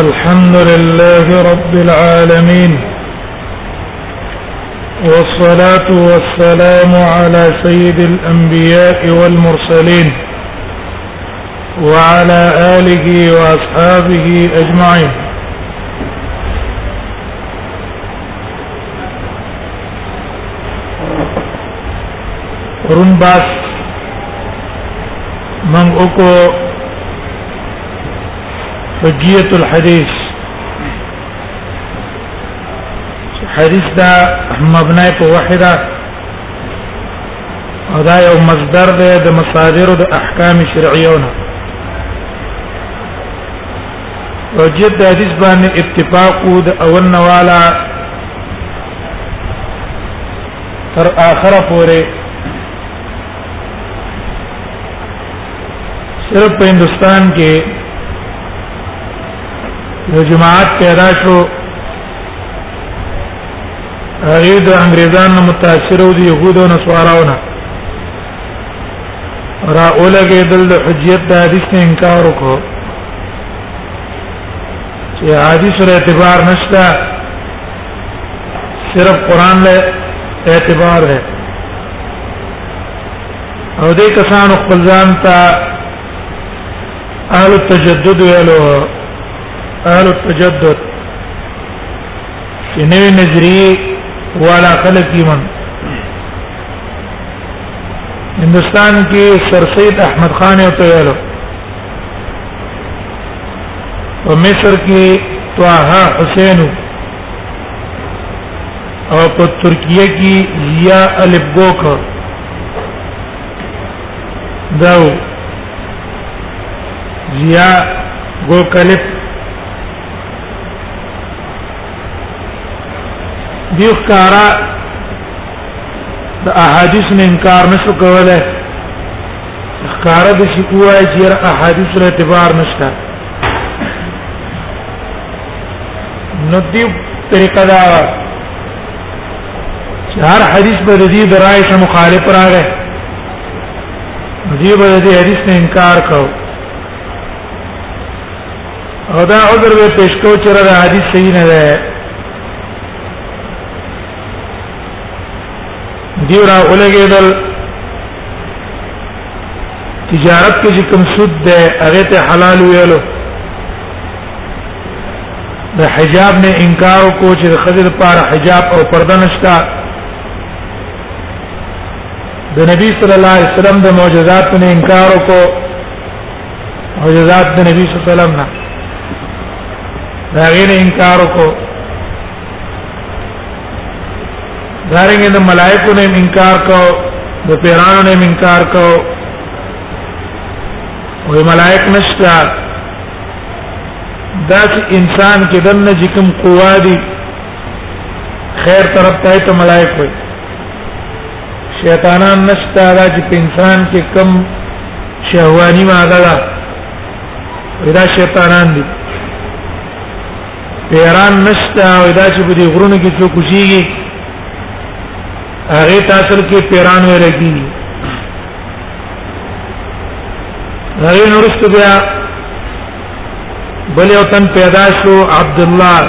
الحمد لله رب العالمين والصلاة والسلام على سيد الأنبياء والمرسلين وعلى آله وأصحابه أجمعين رنباس من أكو فجية الحديث حریص دا مبنای په وحده او دا یو مصدر دی د مصادر د احکام شرعیونه او جد د حدیث باندې اتفاق د اول نوالا تر اخره پورې صرف په هندستان کې یو جماعت پیدا شو هغه د انګريزانو متاثر او د يهودو نصاراو نه را اولګه دل د حجیت د حدیث نه انکار وکړو چې حدیث له اعتبار نشته صرف قران له اعتبار ده او دې کسانو خپل ځان ته اهل التجدد ویلو اهل التجدد چې نوې نظریه والا خلک یې من هندستان کې سر سید احمد خان او تیالو او مصر کې طه حسین او په ترکیه کې ضیا الف ګوک داو ضیا ګوک الف دی ښکارا د احادیث نه انکار نشو کولای ښکارا د شي کوه چې احادیث له اعتبار نشته نو دی طریقه دا چې هر حدیث به د دې درای سره مخالف راغی دی به د حدیث نه انکار کوو او دا عذر به پیش کو چې را حدیث صحیح نه ده دیو را ولګېدل تجارت کې چې کوم سود ده هغه ته حلال ویلو د حجاب نه انکار کو چې د خضر پر حجاب او پرده نشتا د نبی صلی الله علیه وسلم د معجزات نه انکار کو معجزات د نبی صلی الله علیه وسلم نه دا غیر انکار وکړو دارنګ د ملائکو نه انکار کو د پیرانو نه انکار کو وې ملائک نشته دا چې انسان کې دنه چې کوم قوا دي خیر طرف ته ته ملائک وي شیطانان نشته دا چې په انسان کې کم شهواني ماده ده دا شیطانان دي پیران نشته او دا چې په دې غرونو کې څوک کوشيږي هغه تاسو کې پیران ویل کیږي هغه نورست بیا بل یو تن پیدا شو عبد الله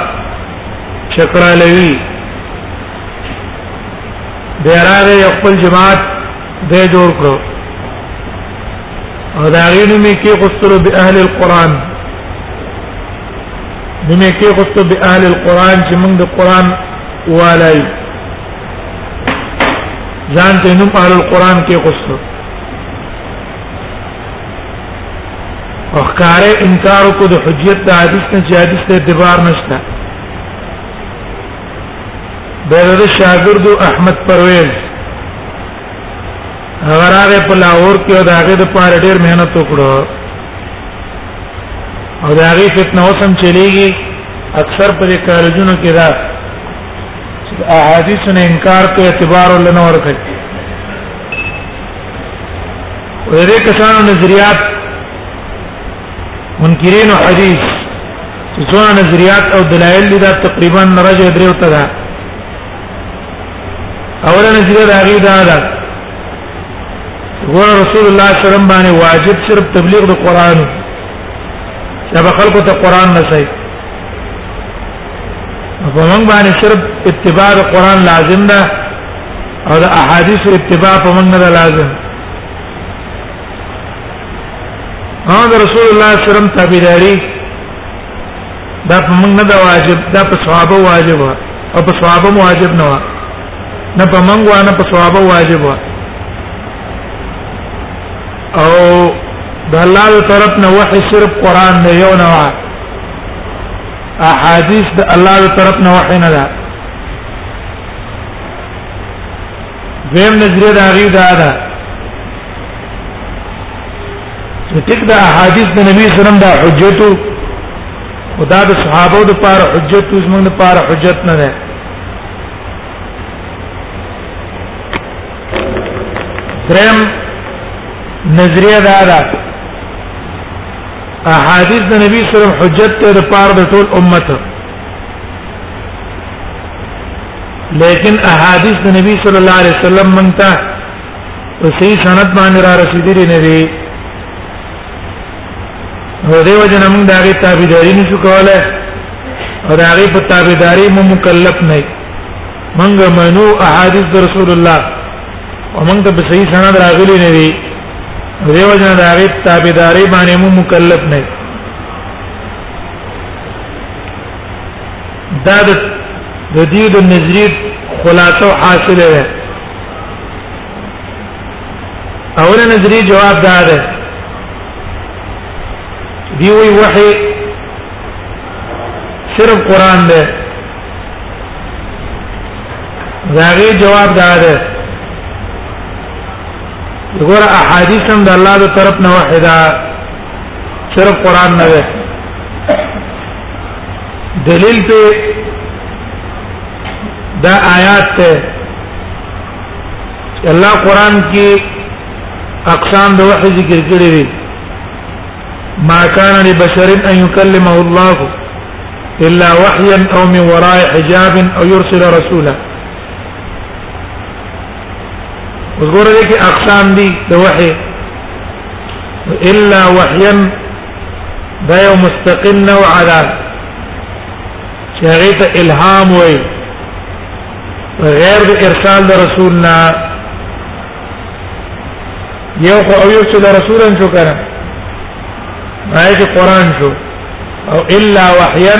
شکرالوی د راغه یو خپل جماعت د جوړ کړو او دا غینو می کې غسل به اهل القران نمې کې غسل به اهل القران چې موږ د قران والای ځان ته نوم اهل القران کې غسل اخکار انکار کو د حجیت د حدیث نه چې حدیث ته اعتبار نشته د شاګردو احمد پرویز هغه راغی په لاهور کې او د هغه د پاره ډېر مهنت وکړو او د هغه فتنه وسم چلیږي اکثر پر کالجونو کې دا احادیث نه انکار ته اعتبار ولنه ورکړي ورې کسانو نظریات منکرین حدیث څونه نظریات او دلایل دي دا تقریبا نرجه درې وته ده اوله نظریه دا غي دا ده ګور رسول الله صلی الله علیه وسلم باندې واجب صرف تبلیغ د قران چې به خلکو ته قران نسای په موږ باندې صرف اتباع د قران لازم ده او د احادیث اتباع په موږ نه لازم ده هغه د رسول الله صلی الله علیه وسلم تابعداري دا په موږ نه دا واجب دا په صحابه واجب او په صحابه واجب نه و نه په موږ و نه په صحابه واجب و او د الله تر طرف نه وحي صرف قران نه یو نه احادیث د الله تر طرف نه وحي نه ده ویم نظریه دا غي دا ده ټیک دا احادیث د نبی صلی الله علیه وسلم دا حجت او دا د صحابه د پاره حجت او زمونږ د پاره حجت نه ده درم نظریه دا ده احادیث د نبی صلی الله علیه وسلم حجت ته د پاره د ټول امت لیکن احادیث د نبی صلی الله علیه وسلم مونږ ته په صحیح سند باندې را رسیدلی نه دی نو دیو جن موږ د هغه تابعداري نشو کولای او د هغه په تابعداري مو مکلف نه موږ منو احادیث رسول الله او موږ ته په صحیح سند راغلي نه دي دیو جن د هغه تابعداري باندې مو مکلف نه دا د دې د نظریه خلاصو حاصله ده اوله نظری جواب دا ده دی وی وحی صرف قران ده داغه جواب دا ده وګوره احادیث هم د الله د طرف نه وحیدا صرف قران نه ده دلیل په دا آیات ته الله قران کې اقسام د وحی ذکر کړی دی ما كان لبشر ان يكلمه الله الا وحيا او من وراء حجاب او يرسل رسولا وګوره دې کې اقسام دي د وحي الا وحيا دا یو مستقل نوع ده چې هغه ته الهام وای غیر د ارسال د رسول نه یو خو او یو چې د رسول ان شو کنه آیت قرآن شو او الا وحیا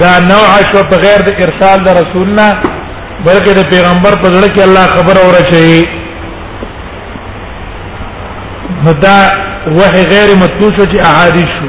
دا نوع شو په غیر د ارسال د رسول نه بلکې د پیغمبر په ځړه کې الله خبر اورچي مدا وحی غیر مطلوب شو چې احادیث شو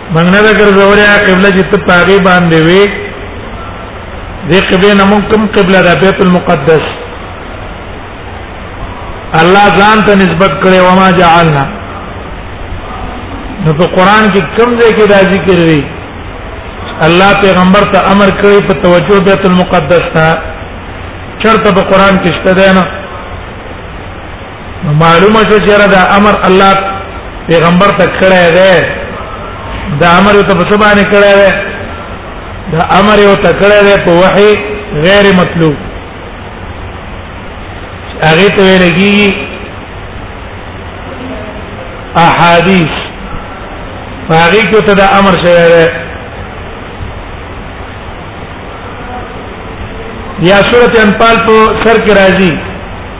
موږ نه دا ګرځولې قبله چې ته پاغي باندې وي دې قبله نه موږ کوم قبله ده بیت المقدس الله ځان ته نسبت کړي و ما جعلنا نو په قران کې کوم ځای کې دا ذکر دی الله پیغمبر ته امر کړی په توجه بیت المقدس ته چرته په قران کې شته دی نه نو معلومه شو چې دا امر الله پیغمبر ته کړی دی دا امر ته په سبانه کړی دی دا امر یو ته کړی دی په وحي غیر مطلوب هغه ته ویل کیږي احادیث هغه کو ته دا امر شوی دی یا سورۃ انفال په سر کې راځي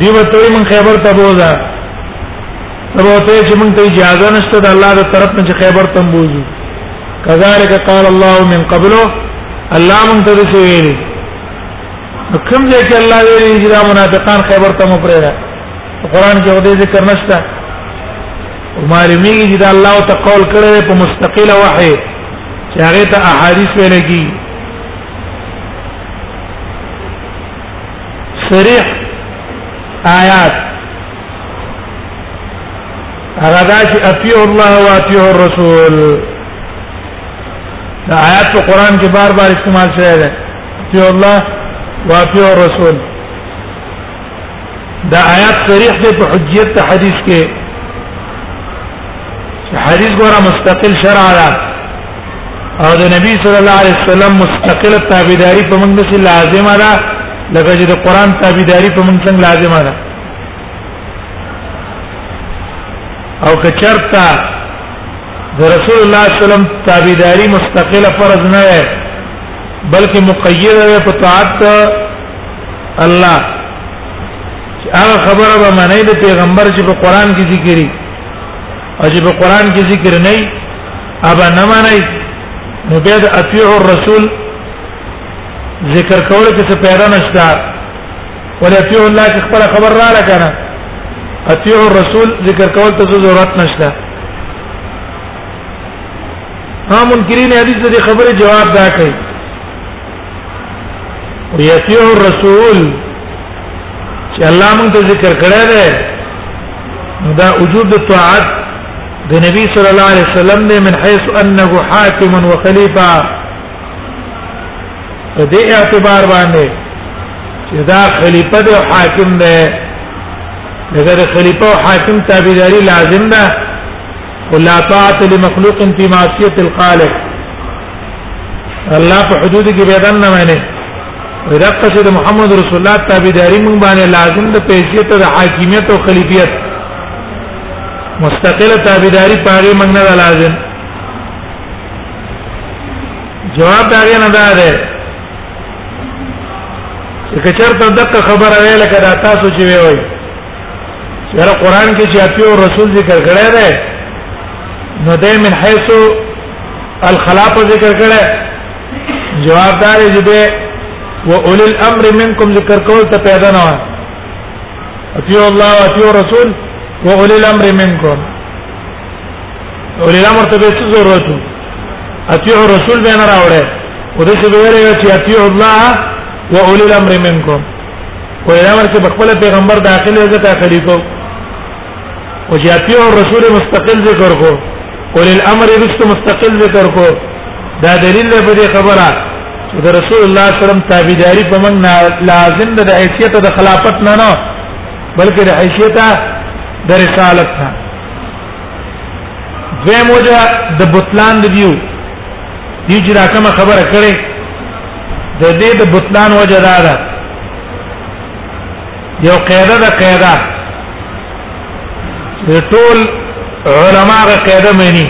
دیو ته من خیبر ته بوزا تبو ته چې مونږ ته اجازه نشته د الله تر طرف نه خیبر ته بوزو کذالک قال الله من قبله الله مونږ ته څه ویلي کوم ځای کې الله ویلي چې دا منافقان خیبر ته مو پرېږه قرآن کې دې ذکر نشته معلومیږي چې دا الله ته قول کړی په مستقیل وحی چې هغه ته احادیث ویل کیږي صریح آیات هغه دا چې اطیع الله او اطیع الرسول دا آیات په قران کې بار بار استعمال شوی دی اطیع الله او اطیع الرسول دا آیات صریح دی په حجیت ته حدیث کې حدیث ګوره مستقل شرع ده او د نبی صلی الله علیه وسلم مستقله تابعداري په موږ کې لازمه ده لکه چې د قران تابعداري په موږ څنګه لازمه ده او کچرتا د رسول الله صلی الله علیه وسلم تابعداري مستقله فرض نه ده بلکې مقیده ده په طاعت الله هغه خبره به معنی د پیغمبر چې په قران کې ذکرې او چې په قران کې ذکر نه وي ابا نه معنی نو بیا د اطیع الرسول ذکر کول کې څه پیدا نشته ولې اطیع الله چې خپل خبر را لکنه اطیع الرسول ذکر کول ته ضرورت نشته ها منکرین حدیث دې خبره جواب دا کوي ويطيع الرسول چې الله موږ ته ذکر کړی دی دا وجود الطاعت د نبی صلی الله علیه وسلم دی من حيث انه حاکم وخلیفہ په دې اعتبار باندې چې دا خلیفہ دی حاکم دی دغه خلیفہ او حاکم تابعداري لازم ده ولا طاعت لمخلوق في معصيه الخالق الله په حدود کې بيدان نه معنی ورقه چې محمد رسول الله تابعداري مونږ باندې لازم د پیسې ته د حاکمیت او خلیفیت مستقله تابعداري پاره مونږ نه لازم جواب دا نه دا ده چې چرته دغه خبره ویل کړه تاسو چې وی وای یره قران کې چې اپیو رسول ذکر کړی دی نو دې من حيث الخلاف ذکر کړی جواب دار دې دې و اول الامر منکم ذکر کول ته پیدا نه و اپیو الله او اپیو رسول و اول الامر منکم اول الامر ته څه ضرورت وو اطیع رسول به نه راوړې ودې چې ویل چې اطیع الله و اول الامر منکم وینا ورته خپل پیغمبر داخله ځکه خلی کو او چې اتیو رسول مستقل ذکر کو او الامر رست مستقل ذکر کو دا دلیل دی په دې خبره چې د رسول الله صلی الله علیه وسلم تابعداري په موږ لازم ده د حیثیت د خلافت نه نه بلکې د حیثیت د رسالت نه دوی موجه د بطلان دیو دی چې دا کومه خبره کړې د دې د بطلان وجه دا ده یو قاعده ده قاعده د ټول علما غا قاعده مېني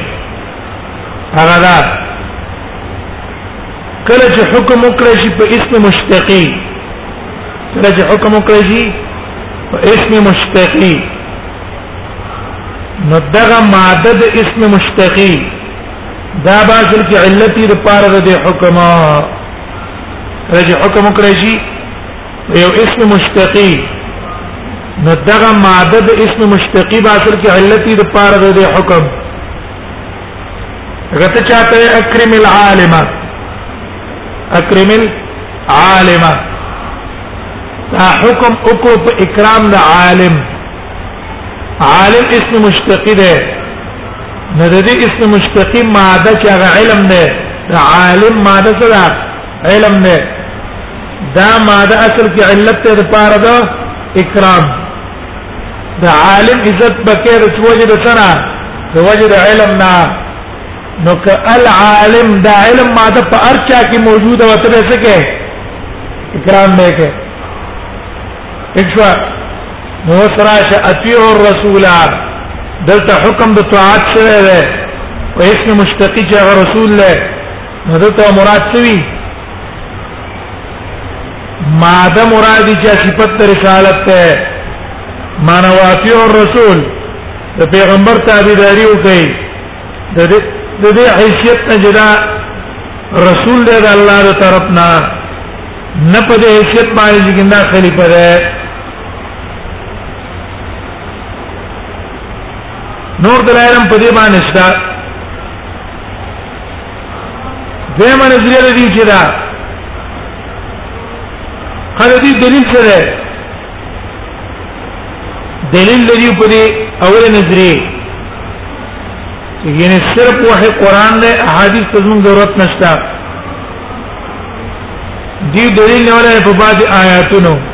هغه دا کله چې حکم وکړي شي په اسم مشتقي کله چې حکم وکړي شي په اسم مشتقي نو دغه ماده د اسم مشتقي دا باصل کې علت دې پاره د حکم رجه حکم کړی شي یو اسم مشتقی نو دغه ماده د اسم مشتقی باصل کې علت دې پاره د حکم غته چاته اکرم العالم اکرم العالم دا حکم اکو په اکرام د عالم عالم اسم مشتقی ده نو د دې اسم مشتقی ماده چې هغه علم ده د عالم ماده څه ده علم ده دا ماده اصل کې علت ته د پاره ده اکرام د عالم عزت بکې د وجه د سنا د وجه د علم نه نو ک العالم دا علم ماده په ارچا کې موجوده وته به څه کې اکرام به کې اښوا نو سراش اطیع الرسول دلته حکم د طاعت شوی دی او اسم مشتقی چې هغه رسول له نو دلته مراد شوی ماده مراد چې صفت رسالت ته معنا واطیع الرسول د پیغمبر تابعداري وکړي د دې حیثیت نه جدا رسول دی د الله تر طرف نه نه په دې حیثیت باندې چې ګنده خلیفہ دی نور دلایلم په دې باندې شته دیمه نظریه د دې چې دا خله دې دلیل څه ده دلیل لري په دې اول نظریه یعنی صرف وحی قران نه احادیث ته زموږ ضرورت نشته دې دلیل نه ولای په بعد آیاتونو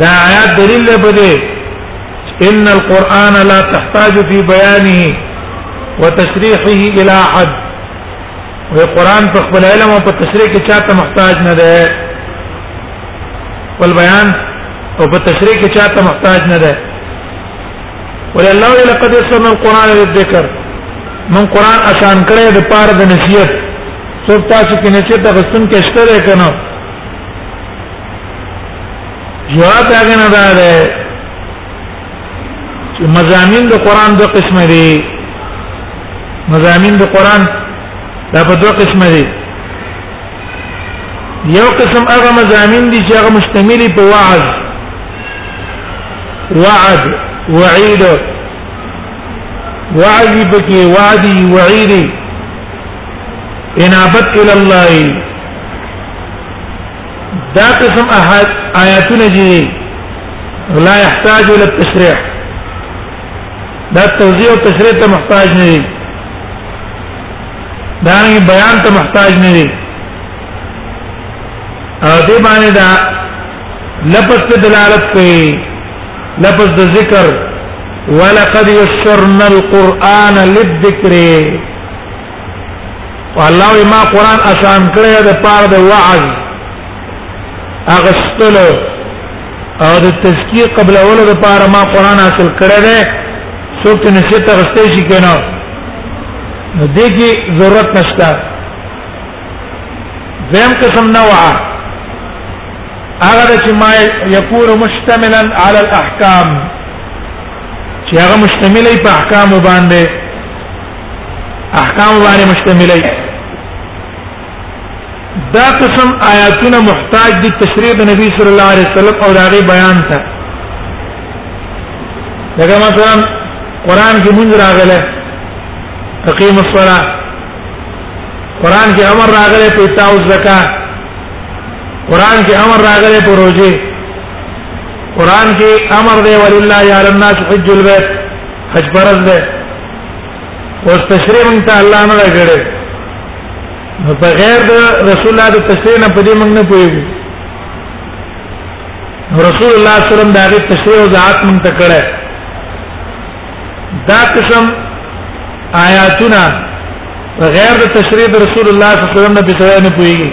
دا آیات دلیل دی په دې ان القرآن لا تحتاج في بيانه وتشريحه الى حد وی قرآن په خپل علم او په تشریح کې چاته محتاج نه ده ول بیان او په تشریح کې چاته محتاج نه ده ول الله لقد يسرنا القرآن للذكر من قرآن آسان کړی د پاره د نصیحت څوک تاسو کې نصیحت غوښتن کې شته کنه جواب دا غنه دا ده چې مزامین د قران دوه قسم دي مزامین د قران دا په دوه قسم دي یو قسم هغه مزامین دي چې هغه مشتمل په وعظ وعد وعید وعد بکی وعدی وعیدی انابت الى الله دا قسم احد آیاتونه دي لا يحتاج الى التشريع دا توضیح او تشریح ته محتاج نه دي دا بیان ته محتاج نه دي او دې باندې دا لفظ په دلالت کوي لفظ د ذکر ولقد يسرنا القرآن للذكر الله ما قران آسان کړی د پاره د وعظ اغستلو او د تزکیه قبل اولو د پاره ما قران حاصل کړی دی څوک چې نشته تغستې شي کنه نو دې کې ضرورت نشته زم قسم نوعه هغه چې ما يكون مشتملا على الاحکام چې هغه مشتمل په احکام باندې احکام باندې مشتمل دی دا قسم آیاتونه محتاج دي تشریح د نبی صلی الله علیه وسلم او داغه بیان ته لکه مثلا قران کې مونږ راغله تقیم الصلاه قران کې امر راغله په تاو زکات قران کې امر راغله په روزه قران کې امر دی ولله علی الناس حج البيت حج فرض ده اوس تشریح مونږ ته الله نه راګړي نو په غیر د رسول الله د تشریح نه پدې مونږ نه پويږو رسول الله صلی الله علیه وسلم دا غي تشریح او ذات مونږ ته کړه دا قسم آیاتونه غیر د تشریح رسول الله صلی الله علیه وسلم نه بسوي نه پويږي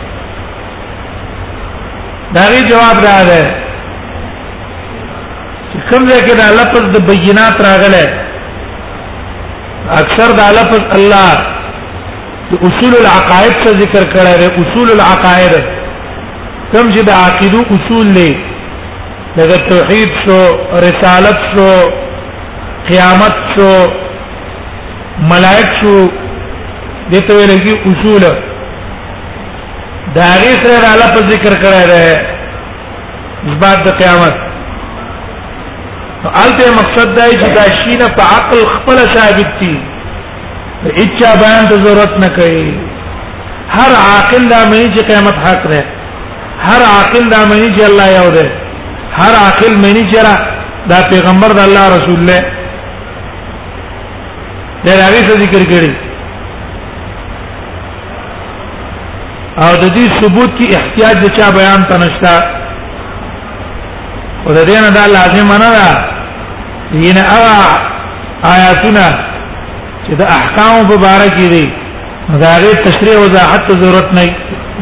دا وی جواب دا ده چې کوم ځای کې دا لفظ د بینات راغله اکثر دا لفظ الله د اصول العقائد څخه ذکر کړی دی اصول العقائد کوم چې د عقیدو اصول دی لکه توحید شو رسالت شو قیامت شو ملائک شو دته ویل کی اصول دا غي سره الله په ذکر کړه ده اسباب د قیامت البته مقصد دا چې دا شینه په عقل خپل ثابت دي اچا بیان ته ضرورت نه کوي هر عاقل دا مې چې قیامت حق ده هر عاقل دا مې چې الله یو ده هر عاقل مې نه چیرې دا پیغمبر د الله رسول له دا راوي ذکر کړی او د دې ثبوت کې احتیاج د چا بیان ته نشته او د دې نه دا لازم نه ده ینه اوا آیاتونه چې د احکام په باره کې دي دا غي تشریح او وضاحت ته ضرورت نه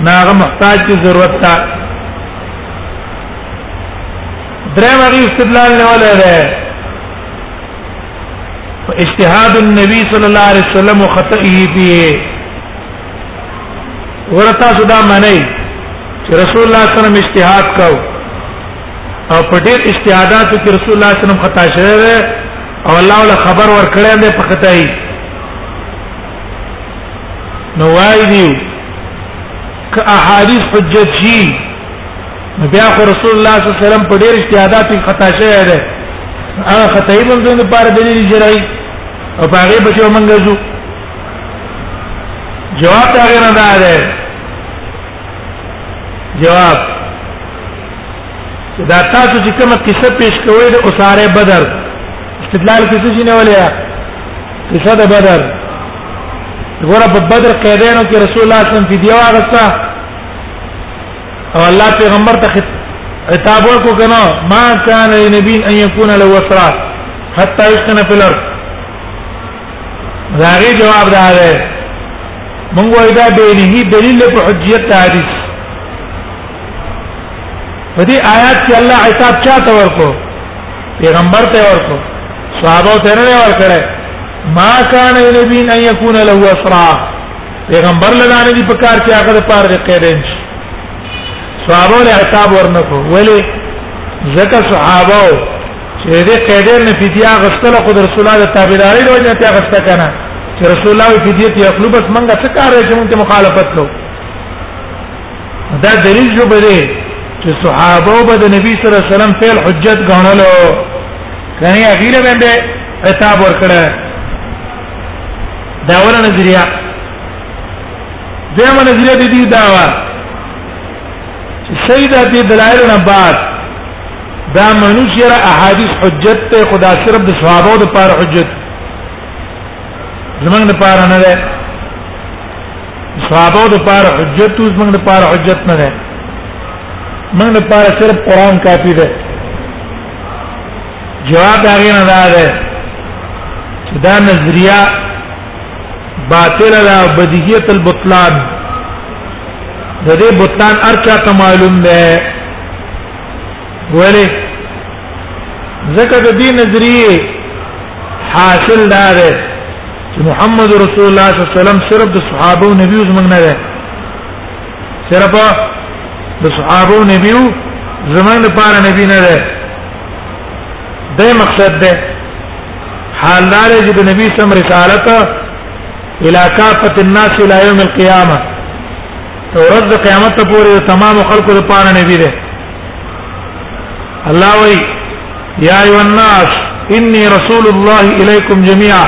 نه هغه محتاج کی ضرورت تا درې مری استدلال نه ولا ده اجتهاد النبي صلى الله عليه وسلم وخطئه فيه ورتا صدا منی چې رسول الله صلی الله علیه وسلم اجتهاد کاو او په ډېر اجتهاداتو کې رسول الله صلی الله علیه وسلم خطا شوی او الله ول خبر ورکړی دی په خطای نو وایي دی که احادیث حجت شي بیا خو رسول الله صلی الله علیه وسلم په ډېر اجتهادات خطا شوی دی هغه خطای مونږ د لپاره دلیل شرعي او هغه به چې مونږ زو جواب دا غیر نه ده جواب دا تاسو چې کومه قصه پیش کوئ د اساره بدر استدلال کیسه شي نه ولیا قصه د بدر ګوره په بدر قیدانو کې رسول الله صلی الله علیه وسلم فدیه واغسته او الله پیغمبر ته خطاب ورکو کنه ما کان لنبی ان یکون له وسرا حتا یسکن فی الارض راغی جواب دا ده مونږ وای دا به نه دلیل په حجیت حدیث په دې آیات کې الله عتاب چاته ورکو پیغمبر ته ورکو صحابه ته نه ورکړه ما کان لنبی ان یکون له وسرا پیغمبر لدا نه دی په کار چې هغه د پاره د قیدین شي صحابه له عتاب ورنکو ولی زکه صحابه چې دې قیدین نه فدیا غستله خو د رسول الله تابعداري له وجه ته غسته کنه چې رسول الله فدیه ته خپل بس منګه څه کار یې چې موږ مخالفت کوو دا دلیل جو بده چې صحابه به د نبی صلی الله علیه وسلم فعل حجت غنلو کنه غیره باندې عتاب ورکړه دا ولا نظریه دیمه نظریه د دې داوا چې سیدا دې دلایل نه بعد دا منوس یره احادیث حجت ته خدا صرف د صحابه د پاره حجت زمنګ د پاره نه ده صحابه د پاره حجت او زمنګ د پاره حجت نه ده موږ د پاره صرف قران کافی ده جواب هغه نه دا ده چې دا نظریه باطل ده بدیهیت البطلان د دې بطلان ارچا ته معلوم ده ولی ځکه د دې نظریه حاصل دا ده چې محمد رسول الله صلی الله علیه وسلم صرف د صحابه او نبیو زمنګ نه ده صرف د صحابو نبیو زمنګ لپاره نبی نه ده د مقصد ده حال دار چې د نبی سم رسالت الى کافه الناس الى يوم القيامه تورز د قیامت پورې تمام خلکو لپاره نبی ده الله وی یا ایو الناس انی رسول الله الیکم جميعا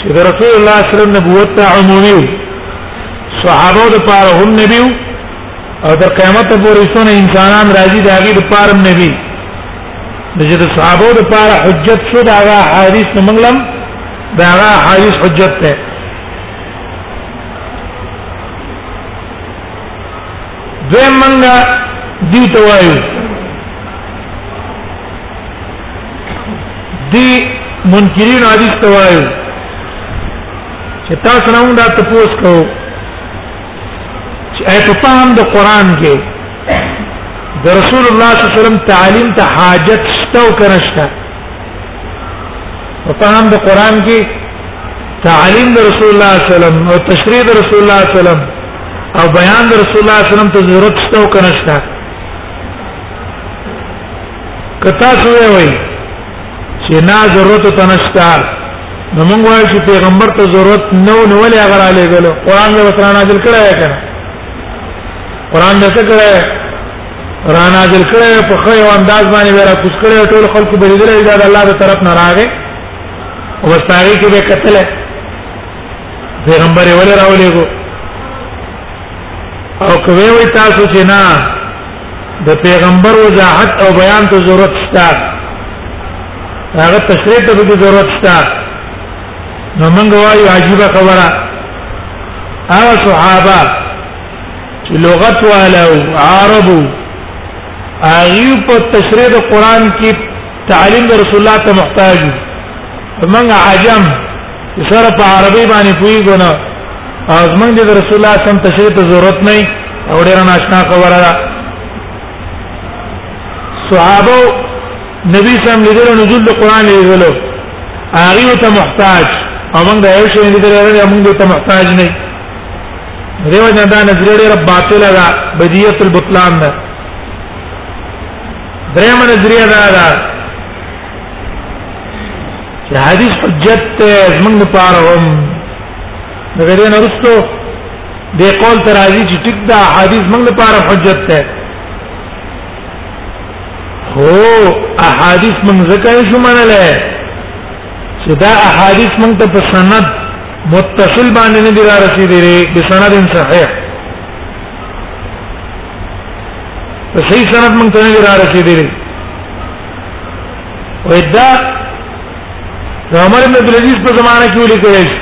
چې د رسول الله صلی الله علیه وسلم نبوت ته عمومي صحابه د پاره هم نبی او تر قیامت پورې څونه انسانان راځي دا غي د پاره نبی د چې د صحابه د پاره حجت شو دا هغه حدیث منګلم دا هغه حدیث حجت ته دوی منګه دی توایو دی منکرین حدیث ته وایي چې تاسو نه دا تپوس کوو چې ایت فهم د قران کې د رسول الله صلی الله علیه وسلم تعلیم ته حاجت شته او کنهشته او فهم د قران کې تعلیم د رسول الله صلی الله علیه وسلم او تشریح د رسول الله صلی الله علیه وسلم او بیان د رسول الله صلی الله علیه وسلم ته ضرورت شته او کنهشته کتا سوې وای چې نا ضرورت ته نشتا نو موږ وایو چې پیغمبر ته ضرورت نو نو ولې هغه را لګلو قران له وسره نازل کړی کنه قران له څه کړی را نازل کړی په خو یو انداز باندې ورا کوس کړی ټول خلکو به لیدل دا الله تعالی طرف نه راغی او واستاری کې به قتل پیغمبر ولې راولېګو او کوي وي تاسو چې نه د پیغمبر وضاحت او بیان ته ضرورت شته هغه تشریح ته به ضرورت شته نو موږ وایو عجیب خبره هغه صحابه چې لغت والو عربو هغه په تشریح د قران کې تعلیم د رسول الله ته محتاج موږ عجم سره په عربي باندې پويګو نه ازمن دي رسول الله سم تشریح ته ضرورت نه او ډیر ناشنا خبره ده صحابه نبی سم لیدل نزول د قران لیدل هغه ته محتاج او موږ د یو شی لیدل هغه موږ ته محتاج نه دیو جنا دا نظریه ډیره باطله ده بدیهه البطلان ده دریم نظریه دا ده چې حدیث حجت ته زمونږ لپاره هم دغه دې نرستو دې قول تر راځي چې ټیک دا حدیث موږ لپاره حجت ته هو احادیث موږ ځکه شو منله چې دا احادیث موږ ته په سند متصل باندې نه دی را رسیدلې په سند صحیح په صحیح سند موږ ته نه دی را رسیدلې وې دا عمر بن عبد العزيز په زمانه کې ولي کېږي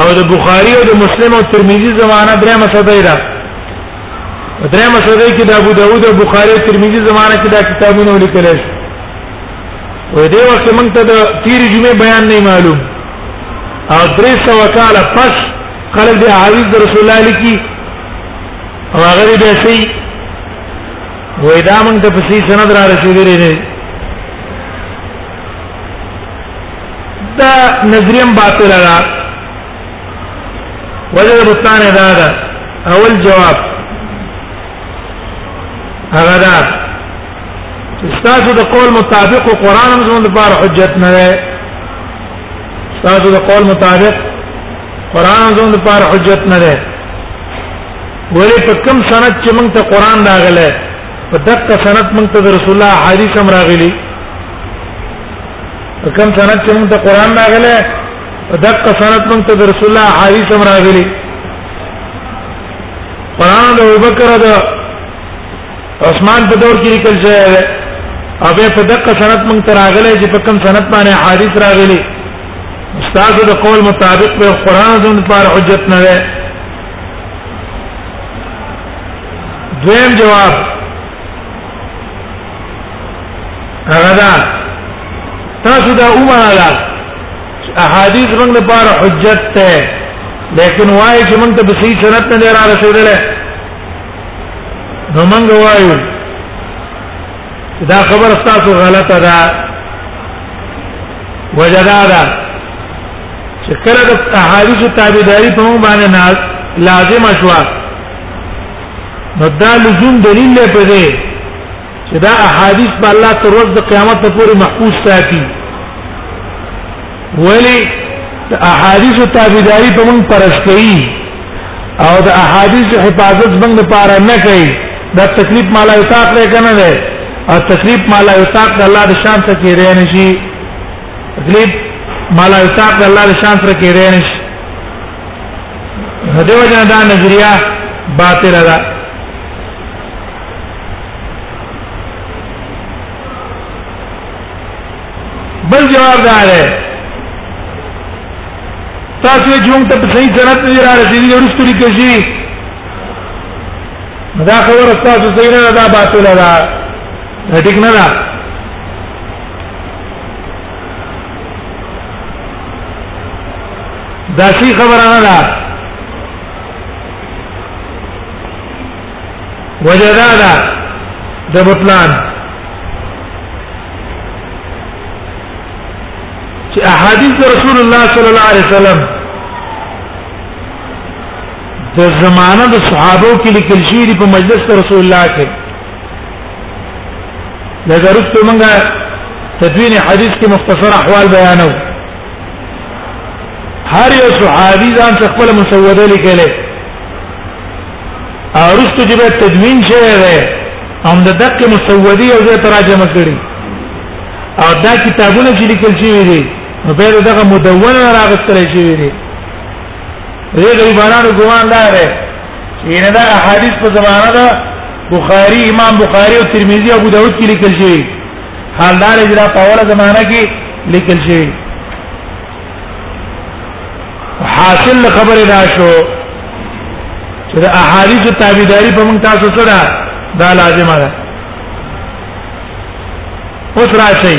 او د بخاري او د مسلم او ترمذي زمانہ درې مسدې ده درې مسدې کې د ابو داوود او بخاري او ترمذي زمانہ کې دا کتابونه ولیکل شي و دې وخت موږ ته د تیر جمعې بیان نه معلوم او درې سو کاله پس خلک د حدیث رسول الله لکی او هغه دې شي وای دا موږ ته په سي سند را رسیدلې نه دا نظریم باطل را وجه بستان دا دا اول جواب هغه دا استاسو د قول مطابق قرآن هم زموږ لپاره حجت نه ده استاسو د قول مطابق قرآن هم زموږ لپاره حجت نه ده ولې په کوم سند چې موږ ته قران راغله په دغه سند موږ ته رسول الله حدیث هم راغلي په کوم سند چې موږ ته قران راغله په دغه سند موږ ته رسول الله حدیث هم راغلي قران د ابوبکر د عثمان په دور کې لیکل شوی دی او به په دغه سند موږ ته راغله چې په کوم سند باندې حدیث راغلي استاد د قول مطابق په قران د پر حجت نه دویم جواب هغه دا تاسو دا ومناله احادیث موږ لپاره حجت ده لیکن وای چې موږ ته به صحیح سند نه را رسیدلې نو موږ وایو دا خبر تاسو غلطه ده وجدادا چې کله د احادیث تابعداري په مونږ باندې لازم شو نو دا لزوم دلیل دی په دې چې دا احادیث په الله تر ورځ د قیامت پورې محفوظ ساتي ولی د احادیث تابعداري په مونږ پرس کوي او د احادیث حفاظت څنګه لپاره نه کوي دا تکلیف مالا یطاق نه کنه ده او تکلیف مالا یطاق د الله د شان ته کې رانه شي تکلیف مالا یطاق د الله شان سره کې رینش هدا وجه دا نظریه باطل ده بل جواب دا ده تاسو یې جون ته صحیح سند نه را رسیدي ورستو لیکل شي دا خبره تاسو صحیح نه ده باطل ده ټیک نه ده دا شي خبره نه ده وجدا ده د بطلان چې احادیث رسول الله صلی الله علیه وسلم د زمانه د صحابه کې لیکل شوی په مجلس رسول الله کې دا ګرځو مونږه تدوین حدیث کې مختصر احوال بیانو هر یو صحابي ځان خپل مسوده لیکلې ارستو چې به تدوین شوی دی هم د دقه مسودی او زه تراجمه کړی او دا کتابونه چې لیکل شوی دی نو په دغه مدونه راغستل شوی دی دې غریبانو ګومان دا دی چې دا احادیث په زمانه ده بخاری امام بخاری او ترمذی ابو داود کې لیکل شوی حال دا چې دا په اوله زمانه کې لیکل شوی حاصل خبره دا شو چې د احادیث تابعداري په موږ تاسو سره دا لازمه ده اوس راشي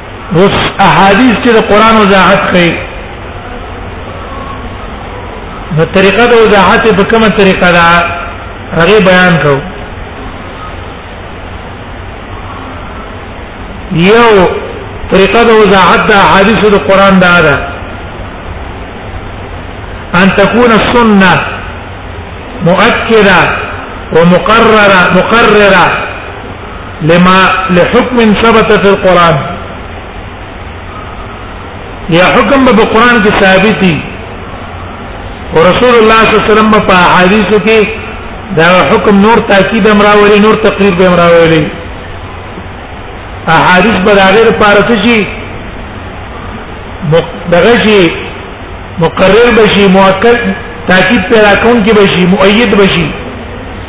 اوس احادیث چې د قران وضاحت کوي نو طریقه د وضاحت په کومه طریقه دا هغه بیان کو یو طریقه د وضاحت د احادیث د قران دا ده ان تكون السنه مؤكده ومقرره مقرره لما لحكم ثبت في القران یا حکم به قران کې ثابت دي او رسول الله صلی الله علیه وسلم په حدیثو کې دا حکم نور تاکید امراولي نور تقریر به امراولي احادیث به غیر پارت شي دغه شي مقرر بشي مؤکد تاکید پیدا کون کې بشي مؤید بشي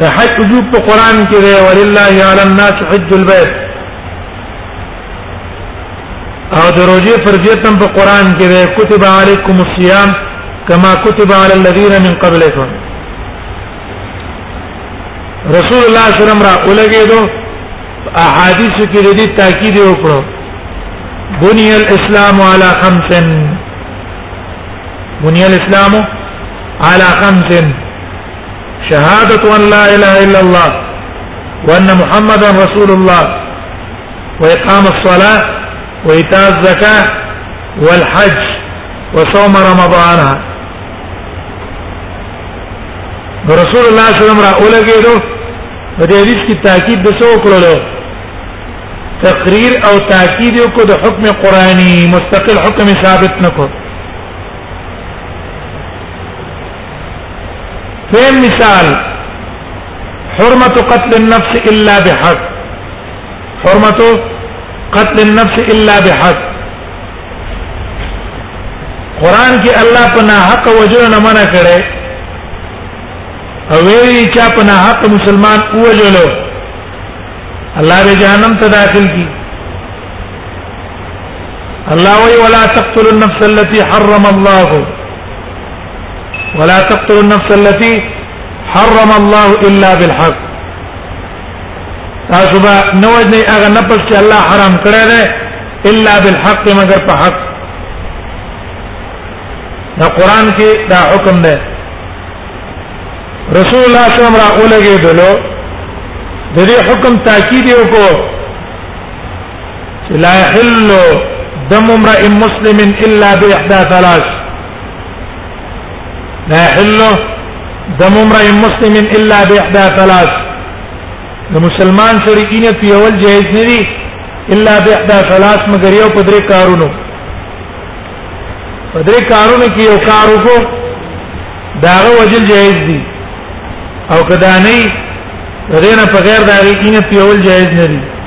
د حج وجوب په قران کې دی ولله علی الناس حج البيت او د روزې فرضیت هم په قران کې دی کتب علیکم الصيام کما کتب علی الذین من قبلکم رسول الله صلی الله علیه وسلم را ولګېدو احادیث کې د دې تاکید وکړو بني الاسلام على خمس بني الاسلام على خمس شهادة أن لا إله إلا الله وأن محمدا رسول الله وإقام الصلاة وإيتاء الزكاة والحج وصوم رمضان رسول الله صلى الله عليه وسلم را اولګېدو په دې حدیث کې تاکید د څو کړلو تقریر او تاکید یو کو د حکم قرآنی مستقل حکم ثابت نکو دویم مثال حرمت قتل النفس الا بحق حرمت قتل النفس الا بحق قران کې الله په ناحق وجنه نه منع کړي او وی چا په ناحق مسلمان وجلو الله به جهنم ته داخل کی الله وی ولا تقتلوا النفس التي حرم الله ولا تقتلوا النفس التي حرم الله الا بالحق تاسو به نو وجني هغه نفس چې الله حرام کړی دی الا بالحق مگر په حق دا قران کې دا حکم دی رسول الله صلی الله علیه وسلم را اولګې دلو د دې حکم تاکید وکړو چې لا يحل دم امرئ مسلم الا باحدى ثلاث لا يحل دم امرئ مسلم الا باحدى ثلاث د مسلمان سره کینه پیول جایز نه دي الا باحدى ثلاث مگر یو په درې کارونو په درې کارونو کې یو کار وکړو داغه وجل جایز دي او کدا نه دغه نه په غیر داغه کینه پیول جایز نه دي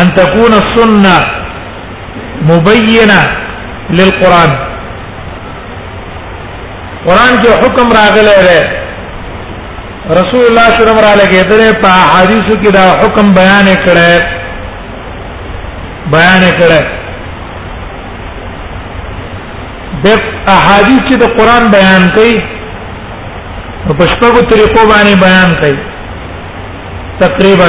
ان تكون السنه مبينه للقران قران کې حکم راغلی دی رسول الله صلی الله علیه وسلم دې په حدیثو کې دا حکم بیان کړی بیان کړی د احادیث چې د قران بیان کړي په شپږو طریقو باندې بیان کړي تقریبا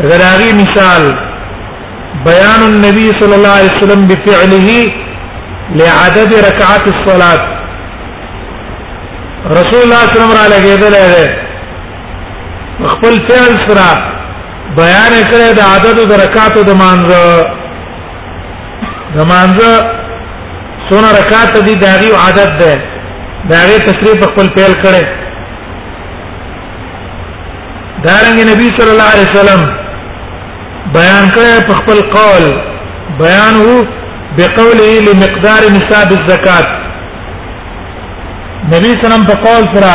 غراغي مثال بيان النبي صلى الله عليه وسلم بفعله لعدد ركعات الصلاه رسول الله صلی الله علیه وسلم را لګیدل خپل فعل سره بیان کړی د عدد د رکعاتو د مانزه د مانزه څونه رکعات دي داغي عدد ده داغي تشریح خپل فعل کړی دارنګ نبی صلی الله علیه وسلم بیان کړی په خپل قول بیان وو بقوله لمقدار نصاب الزکات نبی صلی الله علیه وسلم په قول سره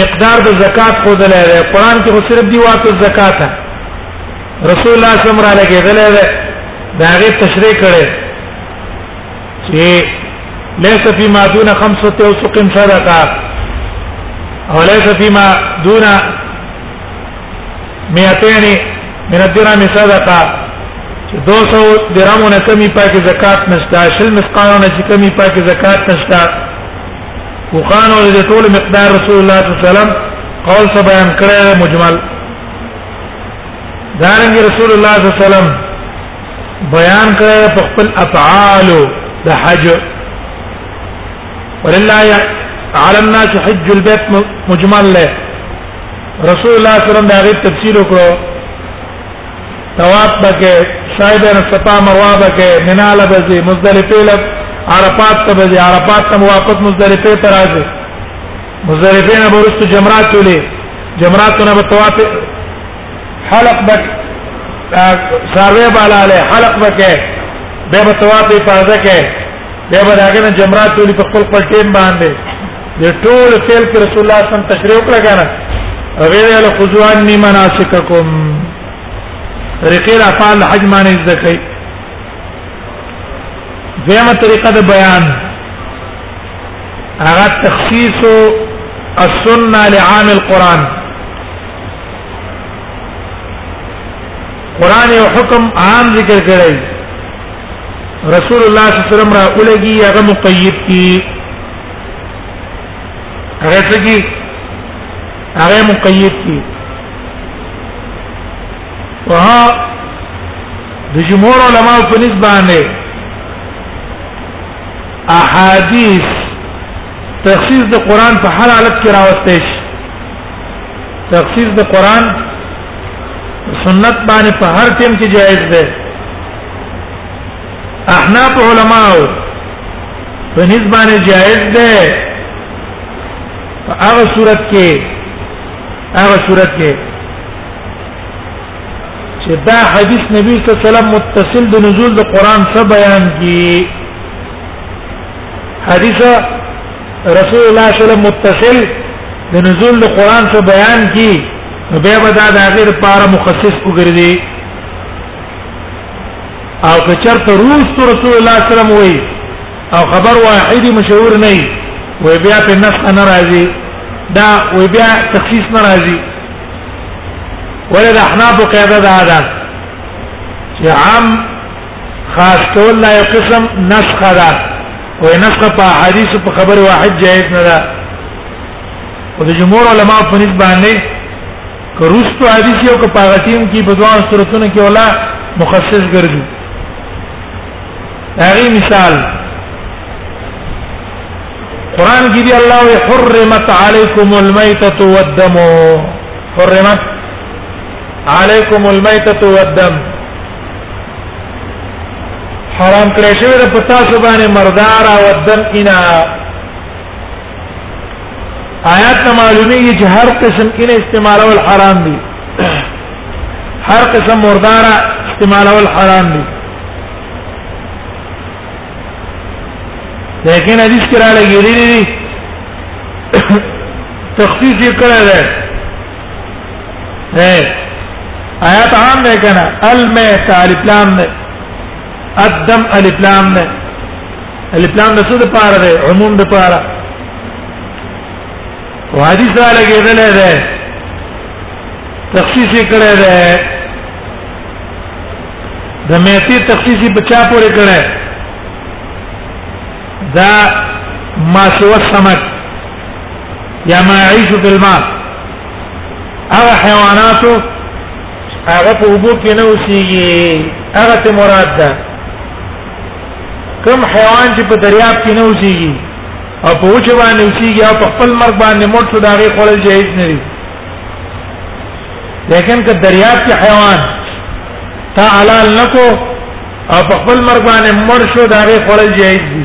مقدار د زکات خو دلای دی قران کې خو صرف دی واته زکات رسول الله صلی الله علیه وسلم را لګیدل دی دا غي تشریح کړي چې ليس فيما دون خمسه اوسق صدقه او ليس فيما دون 200 من الدرهم صدقه 200 درهم نه کمی پاکه زکات نشته شل مسقال نه چې کمی پاکه زکات نشته وخانو د ټول مقدار رسول الله صلی الله علیه وسلم قول څه بیان کړی مجمل دارنګ رسول الله صلی الله علیه وسلم بیان کړی په خپل افعال د حج ولله على الناس حج البيت مجمل له رسول الله صلی الله علیه وسلم دا غي تفسیر وکړو تواب بکه صاحب صفا مروه بکه منال بزي مزدلفه لب عرفات ته بزي عرفات ته واپس مزدلفه ته راځي مزدلفه نه ورسته جمرات ولې جمرات نه بتوافق حلق بک ساروی بالا له حلق بک به په طواف پازه کې به به داګه نه جمرات ټول په خپل خپل ټیم باندې د ټول فعل کې رسول الله صلی الله علیه وسلم تشریح کړه کنه غیر له خضوان نی مناسککم طریقې را فعل حج معنی ذکر دیمه طریقه د بیان هغه تخصیص السنه لعام القران قران یو حکم عام ذکر کړی رسول الله صلی الله علیه وسلم را اولګي هغه مقید کی هغه څه کی هغه مقید کی وها د جمهور علما په نسبت باندې احادیث تخصیص د قران په هر حالت کې راوستي شي تخصیص د قران سنت باندې په هر ټیم کې جایز ده احناف علماء په نسبانه جایز ده هغه صورت کې هغه صورت کې چې دا حدیث نبی صلی الله علیه وسلم متصل د نزول د قران سره بیان کی حدیث رسول الله صلی الله علیه وسلم متصل د نزول د قران څخه بیان کی نو به به دا د غیر لپاره مخصص وګرځي او که چرته روس تو رسول الله صلی الله علیه وسلم وای او خبر واحد مشهور نه وي بیا په نص نه راځي دا وی بیا تخصیص ناراضي ولې د احناف قاعده ده چې عام خاص کول لا یو قسم نسخه ده او نسخه په حدیث په خبر واحد جائز نه ده او د جمهور علما په نسبت باندې کروستو حدیث یو که په غتیم کې په دوه صورتونو کې ولا مخصص ګرځي هغه مثال قران کې دی الله حرمت علیکم المیتۃ والدم حرمت علیکم المیتۃ والدم حرام کړی شوی د پتا سبانه مردار او دم انا آیات ته معلومیږي چې هر قسم کینه استعمالول حرام دي هر قسم مردار استعمالول حرام دي لیکن حدیث کې را لګیلي دي تخصیص یې کړی دی ہے آیات عام ہے کنا المیت الف لام نے الدم الف لام نے الف لام د څه د پاره ده عموم د پاره او حدیث را لګیدل ده تخصیص کړه ده د میتی تخصیص په چا پورې کړه دا ما سو سمک یا ما يعيش في الماء هغه حیواناتو هغه په وګو کې نه اوسېږي هغه ته مراد ده کوم حیوان چې په دریاب کې نه اوسېږي او په وچه باندې اوسېږي او په خپل مرګ باندې مړ شو دا غي خپل جهیز نه دي لیکن که دریاب کې حیوان تا حلال نکو او په خپل مرګ باندې مړ شو دا غي خپل جهیز دي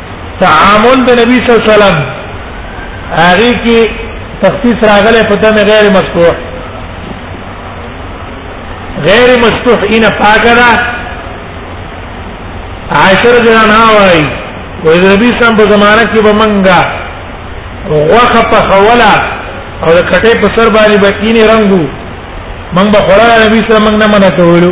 تعامل د نبی صلی الله علیه وسلم هغه کې تخصیص راغلی په دمه غیر مفتوح غیر مفتوح ان پاکرا عاشر جنا وای و نبی سم په زمانہ کې به منګه غوخه په خولا او کټه په سر باندې به کینې رنگو من به خورا نبی سره من نه منته ویلو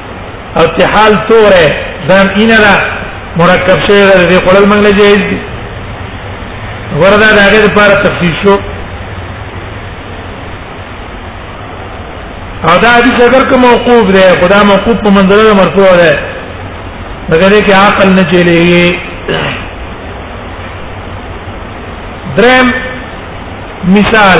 او تحال توره دام اینه دا مرکب شوی دا دی خلل منګل جایز دی وردا داګه لپاره تفصیل شو او دا حدیث اگر که موقوف دی خدا موقوف په منځله مرفوع دی مګر کې عقل نه چلیږي درم مثال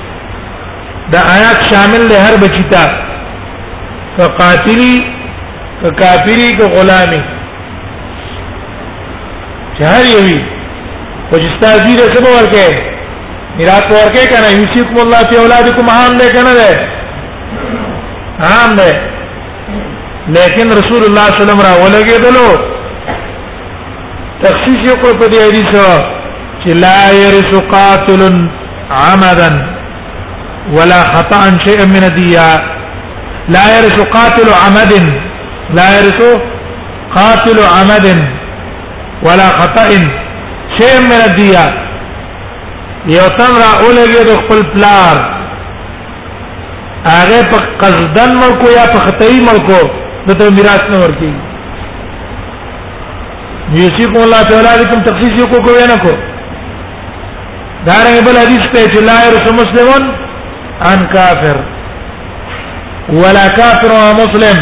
دا آیات شامل له هر بچی ته فقاتلی کافری کو غلامی چهار یوی او چې ستاسو دې څه ورکه میراث ورکه کنه یوسیکم الله فی اولادکم عام ده کنه ده عام ده لیکن رسول الله صلی الله علیه وسلم را ولګېدلو تخصیص یو کړ په دې حدیث چې لا يرث قاتل عمدا ولا خطا شيء من الديا لا يرث قاتل عمد لا يرث قاتل عمد ولا خطا شيء من الديا یو تم را اولګي د خپل پلار هغه په قصدن ملکو یا په خطئی ملکو دته میراث نه ورکی یوسیکم الله تعالی علیکم تخصیص کو کو نه کو دا رنګ بل حدیث ته چې لا يرث مسلمون عن کافر ولا کافر او مسلم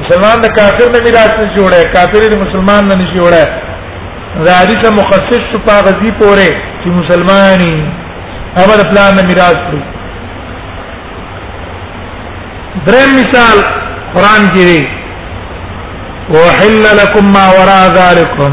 مسلمان د کافر نه میراث نه جوړه کافر د مسلمان نه نشي جوړه دا حدیث مخصص شو په غزي پورې چې مسلمانانی هغه د پلان نه میراث کړو درې مثال قران کې دی وحل لكم ما وراء ذلكم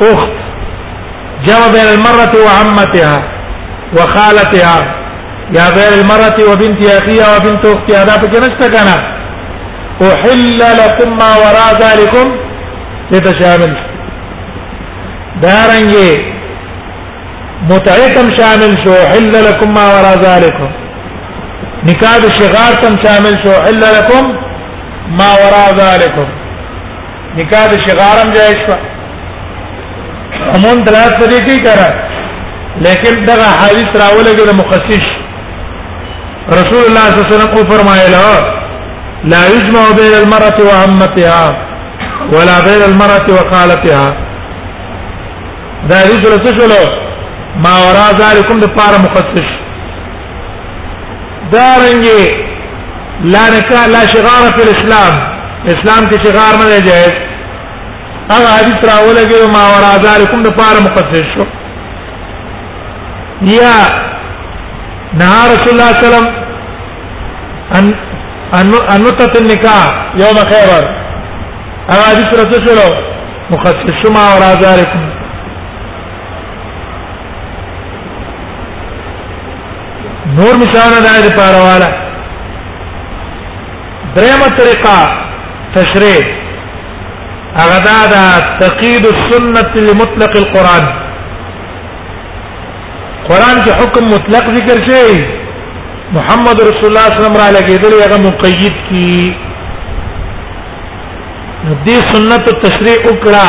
الاخت جمع بين المرة وعمتها وخالتها يا غير المرة وبنت اخيها وبنت اختها هذا فجنشت كان احل لكم ما وراء ذلكم لتشامل دارنجي متعيكم شامل شو حل لكم ما وراء ذلكم نکاح شغار تم شامل شو الا لكم ما وراء ذلكم نکاح د شغارم جایز شو همون دلالت پدې کوي کړه لیکن دغه حدیث راولګي د مخصص رسول الله صلی الله علیه وسلم فرمایله لا يجمع بين المرأة وعمتها ولا بين المرأة وخالتها دا حدیث رسول ما وراء ذلكم د پاره مخصص دارنګي لا نکاح لا شغار فی الاسلام اسلام کې شغار نه جائز هغه حدیث راولګي ما ورا ذالکم د پاره مقدس شو یا نه رسول الله صلی الله علیه وسلم ان ان انوتت النکاح یوم خیبر هغه حدیث رسول شو مقدس شو ما ورا ذالکم نور مثالونه د آیت لپاره والا درېمه طریقه تشریح هغه دا دا تقید السنه لمطلق القران قران کې حکم مطلق ذکر شوی محمد رسول الله صلی الله علیه وسلم را لګیدل هغه مقید کی دې سنت تشریح وکړه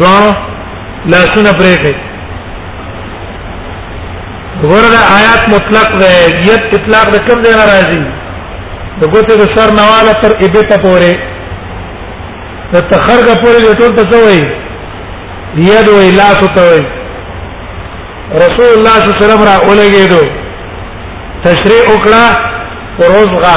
دوا لاسونه پرې کوي وردا آیات مطلق ده یت اطلاق د کوم ځای راځي د ګوتې د سر نواله تر ایبته پورې د تخرګ پورې د ټول ته وایي ید وی لاس ته وایي رسول الله صلی الله علیه وسلم را اولګېدو تشریع وکړه وروزغه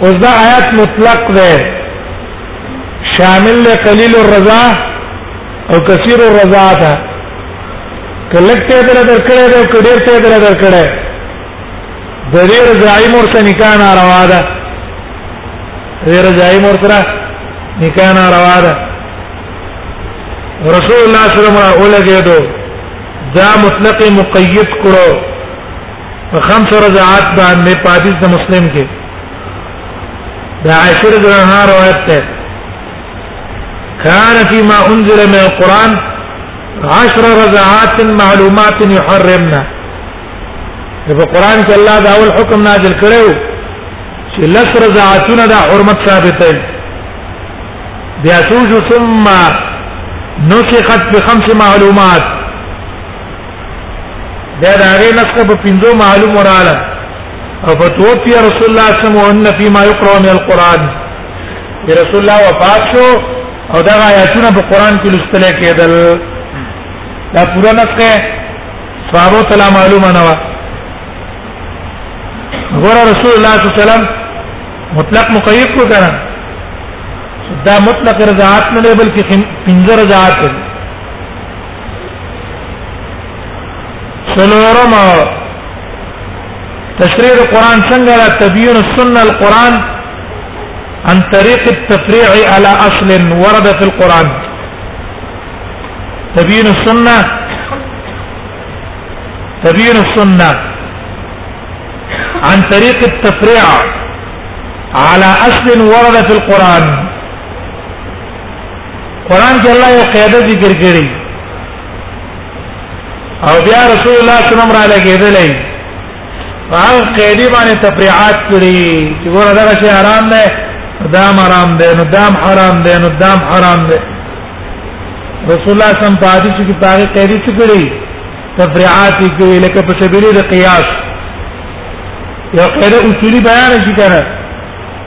اوس دا آیات مطلق ده شامل له قلیل الرضا او کثیر الرضا ده کلکته در درکړه ده او کډیر ته در درکړه د دې رضای مور سره نکاح ناروا ده د دې رضای مور سره نکاح ناروا ده رسول الله صلی الله علیه وسلم اولګه دو دا مطلق مقید کړو خمس رضاعات باندې پاتیس د مسلم کې د عائشه رضی الله عنها روایت ده كان فيما انزل من القران عشر رضاعات معلومات يحرمنا په قران کې الله دا اول حکم نازل کړو چې لس رضاعتونه د حرمت ثابت دي بیا سوجو ثم نسخت بخمس معلومات دا د هغه نسخه په پنځو معلوم وراله او فتوفي رسول الله صلی الله علیه وسلم فيما يقرأ من القرآن رسول الله وفات شو او دا آیاتونه په قرآن کې لوستل کېدل دا پوره نسخه صحابه تلا معلومه نه و غره رسول الله صلی الله علیه وسلم مطلق مقید کو کړه دا مطلق رضاعت نه بلکې پنځه رضاعت دی سلورم تشریح القران څنګه را تبيين السنه القران عن طريق التفريع على اصل ورد في القران تبيين السنه تبيين السنه عن طريق التفريع على اصل ورد في القران قران کې الله یو قاعده ذکر کړی او بیا رسول الله صلی الله علیه وسلم را لګیدلې هغه قاعده باندې تفریعات کړی چې ګوره دا شی حرام دی دا حرام دی نو دا حرام دی نو دا حرام دی رسول الله صلی الله علیه وسلم په حدیث کې پاره قاعده څه کړی تفریعات کوي لکه په سبیل د قیاس یو قاعده اصولي بیان شي کنه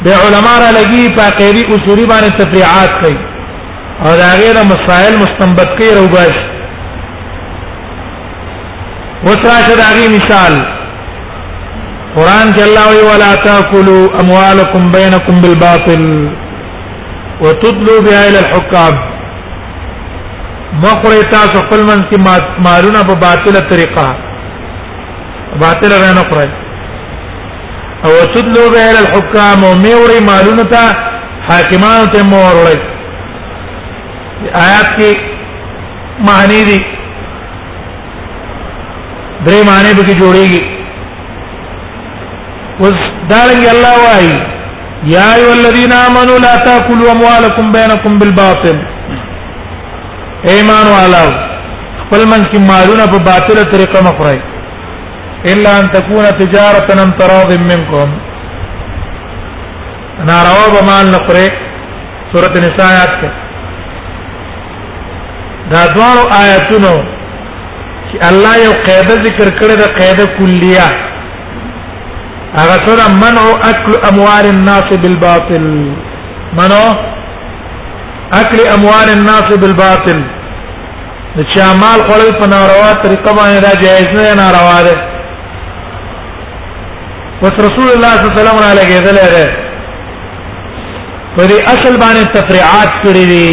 به علما را لګي په عقيدي اصولي باندې تفریعات کوي او دا غیر مسائل مستنبط کوي او باش وسراشه دا غي مثال قران کې الله وی ولا تاكلوا اموالكم بينكم بالباطل وتدلوا بها الى الحكام مخره تاسو خپل من کې مالونه په باطله طریقه باطله نه خورئ او تدلو بهر الحكام او میوري مالونه ته حاکمانو ته مور وړي آیات کې معنی دي درې معنی به کې جوړيږي اوس دارنګ الله وايي یا ایو الذین آمنوا لا تاکلوا اموالکم بینکم بالباطل ایمان والو خپل من کې مالونه په باطله طریقه مخورئ الا ان تكون تجاره ان تراض منكم انا روا بمال نقره سوره النساء آیات دا دوه آیاتونو چې الله یو قاعده ذکر کړې ده قاعده کلیه هغه سره منع اكل اموال الناس بالباطل منع اكل اموال الناس بالباطل نو چې مال خړل په ناروا طریقه باندې دا جایز نه ناروا ده پس رسول الله صلی الله علیه وسلم علیه کېدل لري پرې اصل باندې تفریعات کړې دي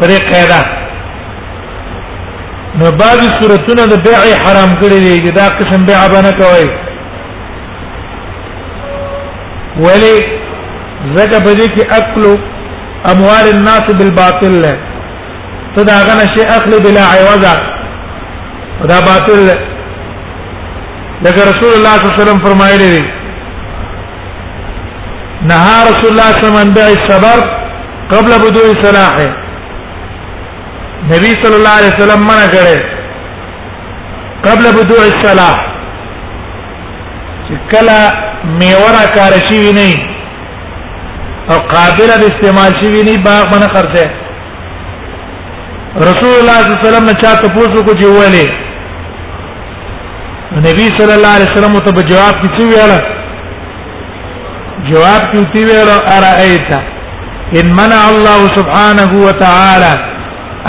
پرې قاعده نو بعض صورتونه د بیع حرام کړې دي چې دا قسم بیع باندې کوي ولی زکه په دې کې اکل اموال الناس بالباطل له ته دا غنه شي اخلي بلا عوضا دا باطل لکه رسول الله صلی الله علیه وسلم فرمایلی دی نهى رسول الله صلی الله علیه وسلم بيع الصبر قبل بدو صلاحه نبی صلی الله علیه وسلم منع کړي قبل بدو الصلاح چې کله میوه را کار شي نه او قابل د استعمال شي ویني باغ باندې خرڅه رسول الله صلی الله علیه وسلم نه چاته پوښتنه کو چې ولې نبی صلی الله علیه وسلم ته جواب کې څه ویل جواب کې څه ویل ارایت ان منع الله سبحانه وتعالى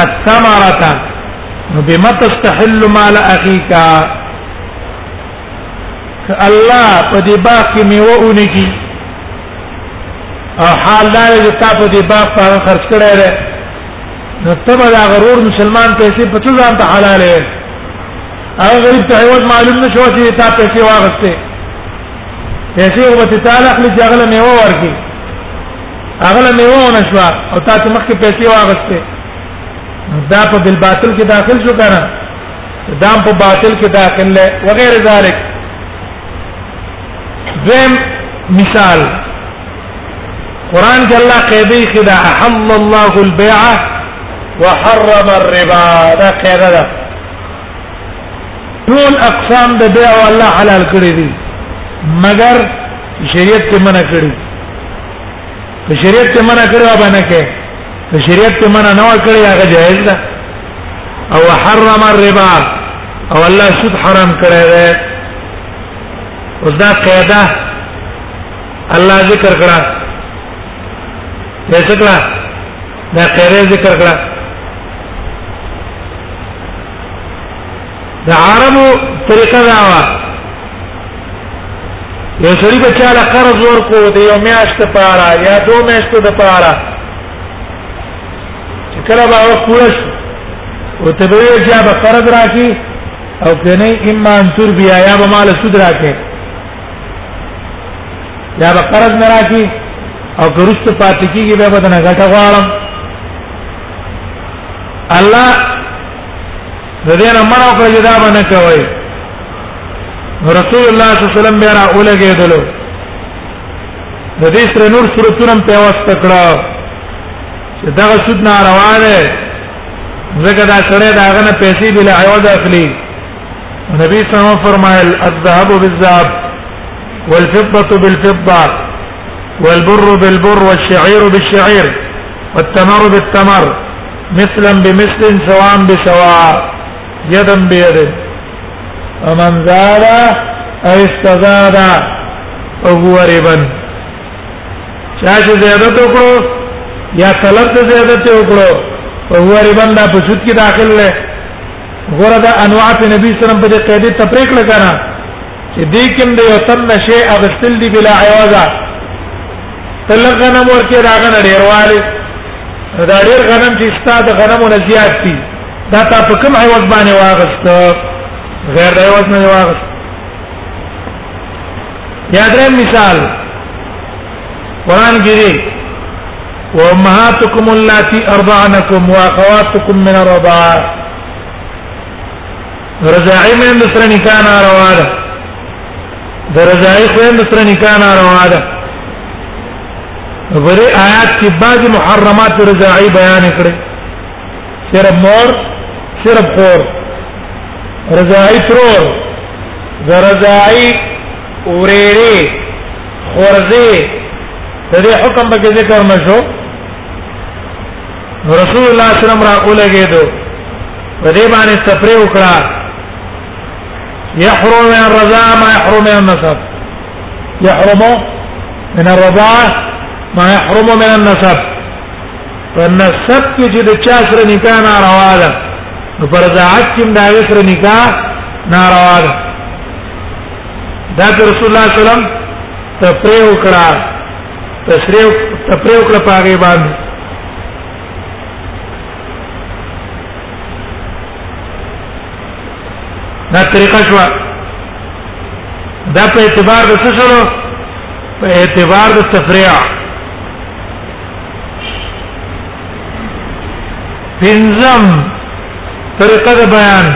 الثمره بما تستحل مال اخيك ک الله په دې باغ کې میوه اونګي او حال دا دی چې تاسو دې باغ په هغه خرج کړی دی نو ته به دا غرور مسلمان پیسې په څه ځان ته حلال یې هغه غریب ته عوض معلوم نشو چې تا پیسې واغسته پیسې وبته تعالی خپل جګړه میوه ورکي هغه میوه نشو او تا ته مخکې پیسې واغسته دا په بالباطل کې داخل شو کنه دام په باطل کې داخل له وغیر ذالک دویم مثال قران کې الله قیدی خدا احل الله البيع وحرم الربا دا قیده ده ټول اقسام د بیع الله حلال کړی دي مگر شریعت کې منع کړی په شریعت کې منع کړو او باندې کې په شریعت کې منع نه کړی هغه جائز ده او حرم الربا او الله سود حرام کړی دی اوس دا قاعده الله ذکر کړه څه کړه دا قاعده ذکر کړه د عربو طریقه دا و یو سړي به چاله قرض ورکو د یو میاشت لپاره یا دو میاشتو لپاره چې کله به وخت پوره شي او ته به یې چې به قرض راکې او کنه اما ان تر بیا یا به مال سود راکې یا به قرض نه راکې او ګرست پاتې کیږي به بدن غټه غواړم الله د دې نه منو کړی دا باندې کوي رسول الله صلی الله علیه وسلم بیا را اولګېدلو د دې سره نور صورتونه په واسطه کړه چې دا سود نه روانه زګه دا سره دا غنه پیسې بل عوض اخلي نبی صلی الله علیه وسلم فرمایل الذهب بالذهب والفضه بالفضه والبر بالبر والشعير بالشعير والتمر بالتمر مثلا بمثل سواء بسواء يدا بيد ومن زاد او استزاد فهو ربا چا چې زیادت وکړو یا طلب ته زیادت وکړو فهو ربا دا په سود کې داخل دی غره دا انواع په نبی صلی الله علیه وسلم په قاعده تفریق لګانا چې دې کوم د یو تن نشي اغستل دی بلا عوضه تلغنه ورکه راغه ډیرواله دا ډیر غنم چې استاد غنمو نه زیات دي دا تا په کوم عوض باندې واغست غیر د عوض نه واغست یاد رې مثال قران کې دی وامهاتكم اللاتي ارضعنكم واخواتكم من الرضاعه رضاعی مې هم سره نکاح نه روا ده د رضاعی خو هم سره نکاح نه روا ده ورې آیات کې بعض محرمات رضاعی بیان کړي صرف مور صرف خور رضاعی ترور د رضاعی اورېری خورځي د دې حکم به ذکر نشو رسول الله صلی الله علیه وسلم را اولګېدو په دې باندې سفر وکړه يحرم من الرضاعه ما يحرم من النسب يحرم من الرضاعه ما يحرم من النسب فالنسب کې چې د چا سره نکاح ناروا ده نو پر ذات کې دا سره نکاح ناروا ده دا رسول الله صلی الله علیه وسلم تفریح وکړه تفریح تفریح وکړه په هغه باندې دا طریقه شو دا په اعتبار د څه شو په اعتبار د تفریع پنځم طریقه د بیان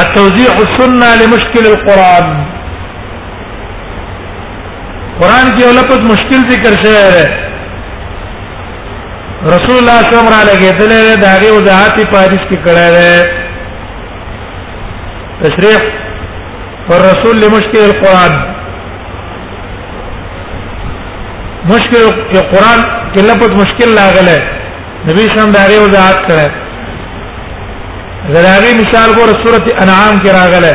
التوزيع السنه لمشكل القران قران کې ولپس مشکل ذکر شوی دی رسول الله صلی الله علیه وسلم را لګیدل دا غي وضاحت په حدیث کې کړه ده تشریح والرسول لمشكل القرآن مشکل القرآن کې لپس مشکل لاغله نبی صلی الله علیه وسلم دا غي وضاحت کړه زراغي مثال ګور سورته انعام کې راغله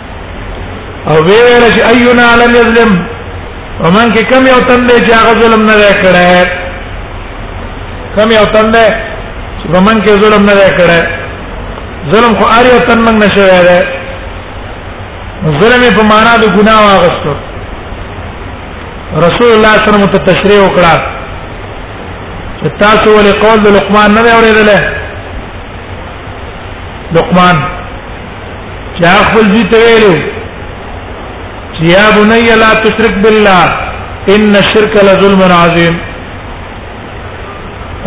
او وی ویل چې ايونا لم يظلم ومن کې کم یو تن دی چې هغه ظلم نه کړی کم یو تن دی چې ومن کې ظلم نه کړی ظلم خو اړ یو تن موږ نشوي دی ظلم په معنا د ګناه واغستو رسول الله صلی الله علیه وسلم ته تشریح وکړه چې تاسو ولې قول د لقمان نه اورېدل لقمان چا خپل دې ته ویلو چې یا بني لا تشرک بالله ان الشرک لظلم عظیم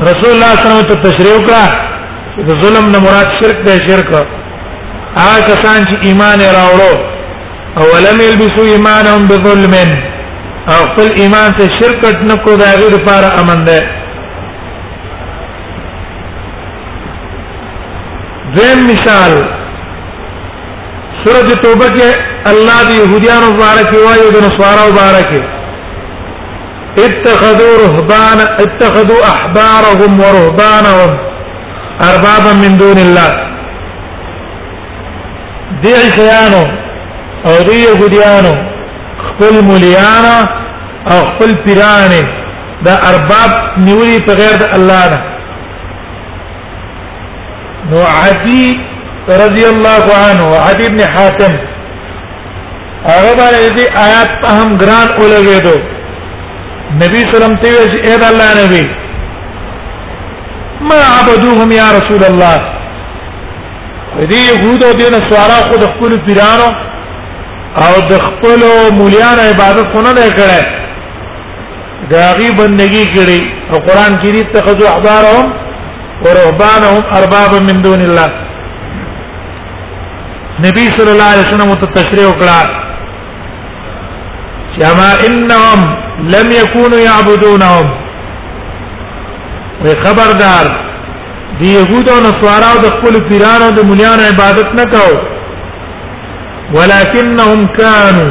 رسول الله صلی الله علیه وسلم ته تشریح کړه چې ظلم نه مراد شرک دی شرک هغه کسان چې ایمان راوړو او لم يلبسوا ایمانهم بظلم او خپل ایمان ته شرک نه کو دا غیر لپاره امن ده دویم مثال سورۃ توبه کې الله دی يهوديان مبارک وایي د نصارا مبارک اتخذوا رهبان اتخذوا احبارهم ورهبانهم اربابا من دون الله دی عیسیانو او دی يهوديانو خپل مليانا او خپل پیرانه دا ارباب نیولی په غیر د الله نه نو عدي رضی الله عنه عدي ابن حاتم هغه باندې دې آیات په هم ګران اولګېدو نبی سلام ته وی اے الله نبی ما عبدوهم یا رسول الله دې يهودو دې نه سوارا خو د خپل پیرانو او د خپل مولیان عبادت خونه نه کړه دا غي بندگی کړي او قران کې دي تخذو احبارهم ورهبانهم اربابا من دون الله نبی صلی الله علیه وسلم ته تشریح وکړه چې اما انهم لم يكونوا يعبدونهم وی خبردار دی يهود او نصارا د خپل پیرانو د مليانو عبادت نه کاو ولكنهم كانوا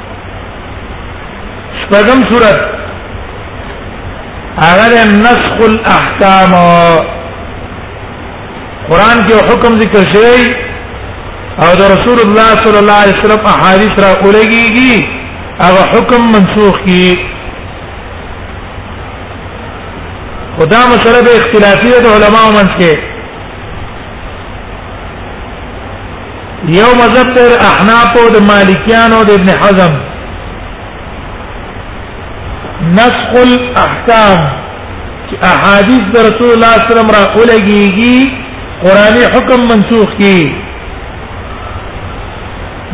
شپږم صورت هغه نسخ الاحکام قران کې حکم ذکر شوی او د رسول الله صلی الله علیه وسلم احادیث را اولګيږي هغه حکم منسوخ کی خدا مسله به اختلافي د علماو منځ کې یو مذهب تر احناف او د مالکیانو د ابن حزم نسخ الاحکام چې احادیث د رسول الله صلی الله علیه وسلم را اولګيږي قرآني حکم منسوخ کی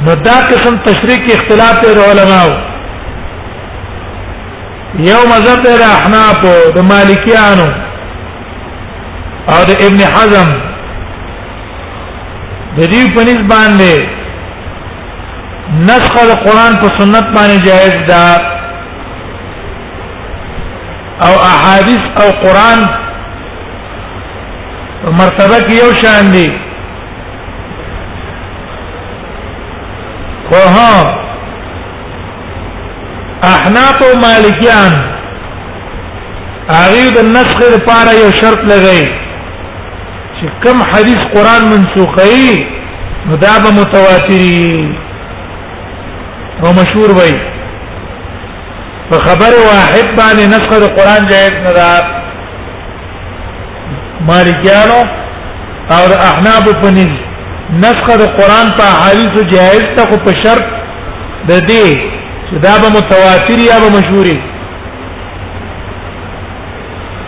نو دا قسم تشریح کې اختلاف دی علماو یو مذهب د احناف او د مالکیانو او د ابن حزم د دې په نسبت باندې نسخ د قران په سنت باندې جائز ده او احادیث او قران مرتبه کې یو شان دي خو ها احناف او مالکیان هغه د نسخ لپاره یو شرط لګی چې کم حدیث قران منسوخی نو دا به متواتری او مشهور وای په خبر واحد باندې نسخ د قران جائز نه ده مالکیانو او احناف په نيز نسخ د قران په حدیث جائز ته په شرط د دې چې دا به متواتر یا به مشهوري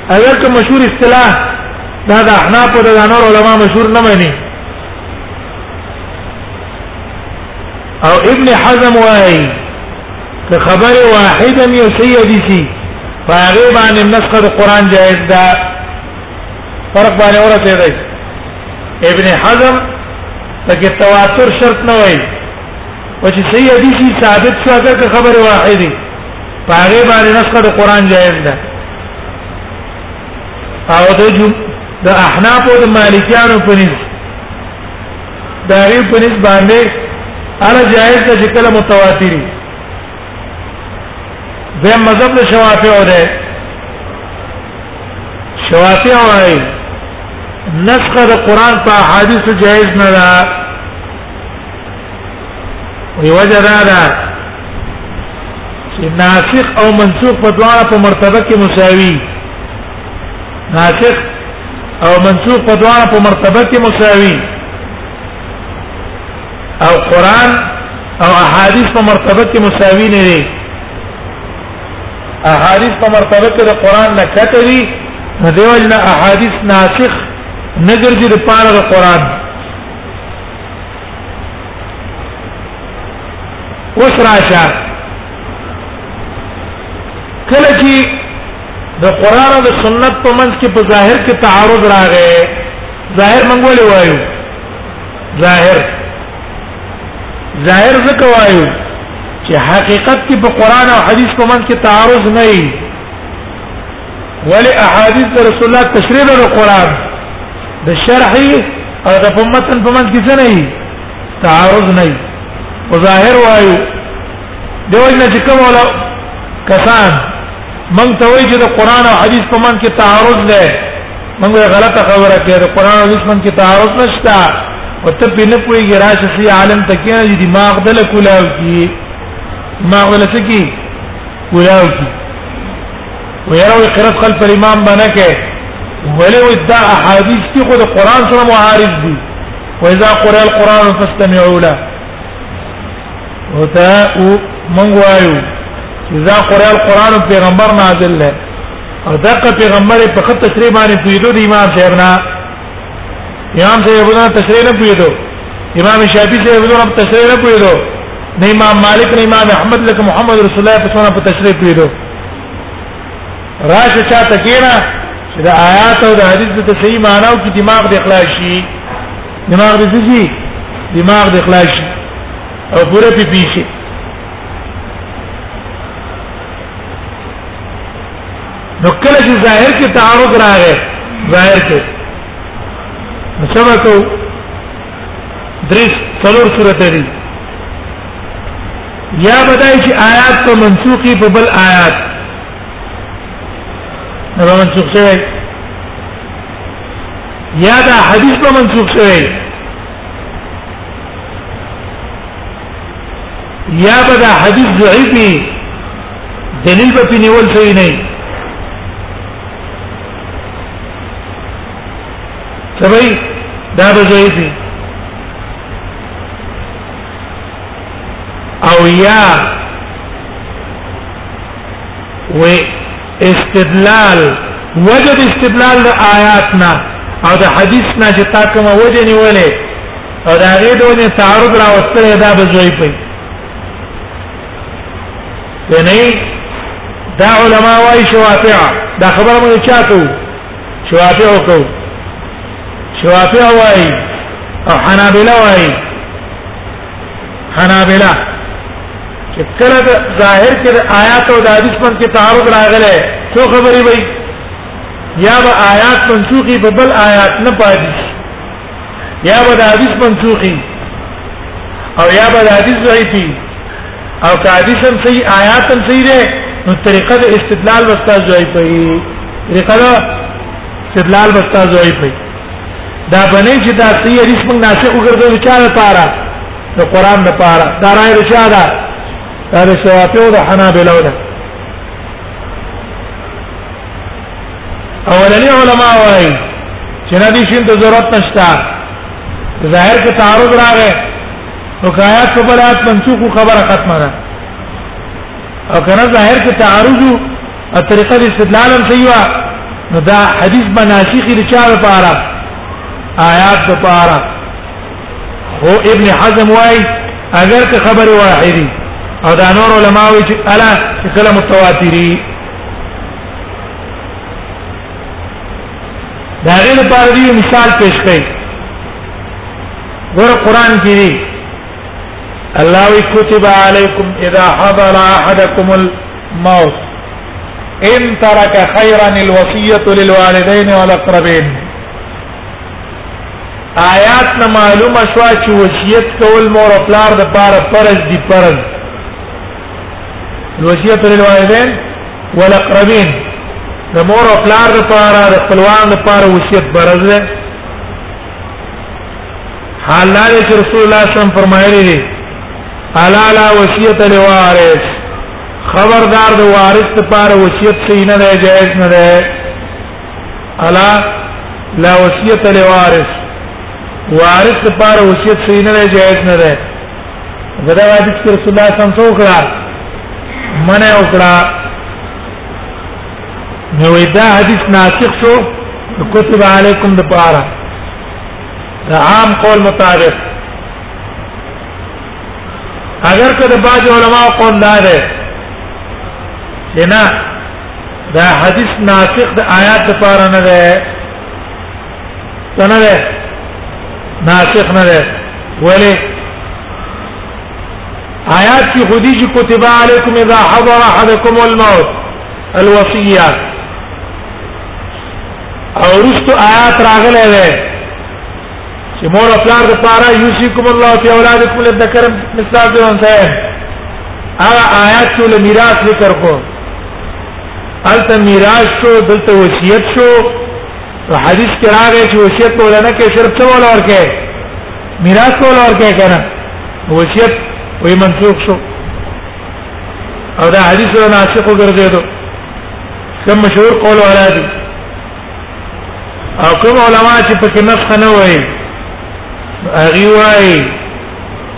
اگر که مشهور اصطلاح دا د احناف او د انور علما مشهور نه مانی او ابن حزم وايي که خبر واحد هم یو صحیح حدیث دی فهغه باندې نسخ د قران جائز ده فرق باندې ورته دی ابن حزم پکې تواتر شرط نه وایي او چې صحیح حدیث ثابت شو اگر که خبر واحد دی پاره باندې نسخه د قران جایز ده او د د احناف او د مالکیانو په نس دا ری په نس باندې اله جایز ده چې کله متواتری زم مذهب د شوافی او ده شوافی او راي نسخه د قران په حدیث جایز نه ده وی وجه دا ده چې ناسخ او منسوخ په دواړه په مرتبه کې مساوي ناسخ او منسوخ په دواړه په مرتبه کې مساوي او قران او احادیث په مرتبه کې مساوي نه دي احادیث په مرتبه کې د قران نه کته دي نو دیو جن احادیث ناسخ نه ګرځي د پاره د قران اوس راشه کله چې د قران او د سنت په منځ کې په ظاهر کې تعارض راغی ظاهر موږ ولې وایو ظاهر ظاهر ځکه وایو چې حقیقت کې په قران او حدیث په منځ کې تعارض نه وي ولی احادیث د رسول الله تشریح د قران د شرح او د فهمتن په منځ کې څه نه وي تعارض نه وي او ظاهر وایو د وجنه چې کوم ولا کسان من ته وایي چې د قران او حدیث په منځ کې تعارض ده موږ غلطه خبره کوي د قران او حدیث منځ کې تعارض نشته او ته په نه پويږي راشه سي عالم تکي نه دماغ دل کولاو کی دماغ دل سکی کولاو کی ويرو قرات خلف الامام باندې کې ولې ودا احاديث کې خو د قران سره معارض دي واذا قرئ القران فاستمعوا له وتا من وايو اذا قرئ القران پیغمبر نازل له او دغه پیغمبر په خط تشریح باندې پیدو د امام صاحبنا امام صاحبنا تشریح نه پیدو امام شافعي صاحبنا په تشریح نه پیدو نه امام مالک نه امام احمد لکه محمد رسول الله په څونه په تشریح پیدو راشه چا تکینا چې د آیات او د حدیث د صحیح معناو کې دماغ د اخلاص شي دماغ د څه شي دماغ د اخلاص شي او پوره پی پی شي نو کله چې ظاهر کې تعارض راغی ظاهر کې سبا کو درس څلور سورته دي یا بدای چې آیات په منسوخي په بل آیات نو منسوخ شوی یا دا حدیث په منسوخ شوی یا بدا حدیث ضعیف دلیل په نیول شوی نه سبي دا به جایزي او یا و استدلال وجد استدلال د آیاتنا او د حدیث نه چې تا کومه وجه نیولې او دا غي دونه تعارض را وستره دا به زوی پي ینه دا علما وايي شوافع دا خبره مونږ چاته شوافع کو شوافع وای او حنابلہ وای حنابلہ چې کله ظاهر کې آیات او د حدیث په کې تعارض راغله څو خبرې وای یا به آیات منسوخي په بل آیات نه پاتې یا به د حدیث منسوخي او یا به د حدیث ضعیفي او که حدیث هم صحیح آیات هم صحیح ده نو طریقه د استدلال وستا ځای په طریقه د استدلال وستا ځای په دا باندې چې دا صحیح حدیث موږ ناسه وګرځو چې چا لپاره د قران لپاره دا راي رچا ده دا د شوافی او د حنابلو ده اولنی علما وايي چې ندي شین ته ضرورت نشته ظاهر کې تعارض راغی او کایات په بل آیات منسوخ خبره ختمه ده او کنه ظاهر کې تعارض او طریقه استدلال هم صحیح وا نو دا حدیث بناسخ دي چا لپاره آیات لپاره هو ابن حزم وايي اگر که خبر واحدي او دا نور علما وی چې الا کله متواتری دا غیر پر دې مثال پیش کړي ګور قران کې دی الله وی کتب علیکم اذا حضر احدکم الموت ان ترك خيرا الوصيه للوالدين والاقربين آیات نه معلومه شو چې وصیت کول مور او پلار د پاره فرض دي فرض الوصيه للوالدين والاقربين د مور او پلار لپاره د خپلوان لپاره وصیت فرض ده حال لا چې رسول الله صم فرمایلی دی الا لا وصیت لوارث خبردار د وارث لپاره وصیت صحیح نه دی جائز نه دی الا لا وصیت لوارث وارث لپاره وصیت صحیح نه دی جائز نه دی غدا واجب چې رسول الله صم څو کړه منه وکړه نو دا حدیث ناسخ شو کتب علیکم د پاره دا عام قول مطابق اگر که د باج علماء قول دا ده چې نه دا حدیث ناسخ د آیات د پاره نه ده څنګه ده ناسخ نه ده ولی آیات کی خودی چې کتب علیکم اذا حضر احدکم الموت الوصیات او رستو آیات راغله ده چې مور او پلار د پاره یوسیکم الله فی اولادکم لذکر مثل انثى هغه آیات ټول میراث ذکر کو الته میراث شو دلته وصیت شو او حدیث کې راغی چې وصیت ولنه کې صرف څه ولا ورکه میراث ولا ورکه کنه وصیت وې منسوخ شو او دا حدیث له ناسخ وګرځیدو کوم مشهور قول ولا دي او کوم علما چې پکې نسخ نه وایي هغه وایي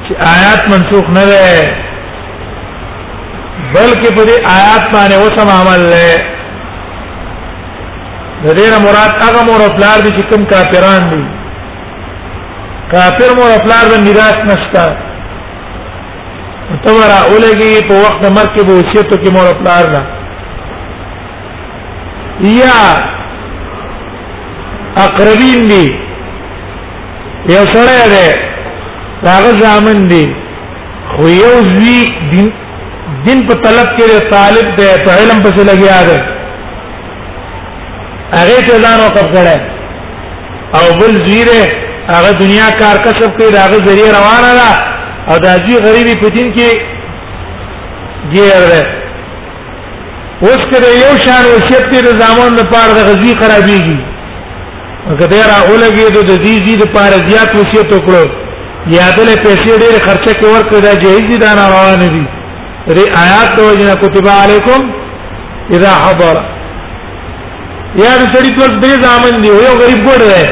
چې آیات منسوخ نه ده بلکې په دې آیات باندې وسم عمل لري د دې نه مراد هغه مور او پلار دي چې کوم کافران دي کافر مور او پلار د میراث نشته تمرا اولګي په وخت مرګ کې وصیت کې مور پلار نه یا اقربین دی یو سره ده هغه ځامن دی خو یو زی دین دین په طلب کې طالب دی په علم پسې لګیا دی هغه ته ځان وقف کړي او بل زیره هغه دنیا کار کسب کوي هغه ذریعہ روانه ده او د اجي غریبي په دین کې ګیر ده اوس کله یو شان وصیت دی د زامن لپاره د غزي خرابېږي کله را اولګي د دې دې د پاره زیات وصیت وکړو یادله پیسې ډېر خرچه کې ورکړه دا جایز دي دا نه روان دي دې آیات ته وجنا كتب عليكم اذا حضر یا د سړي ټول دې ځامن دی یو غریب ګوډ دی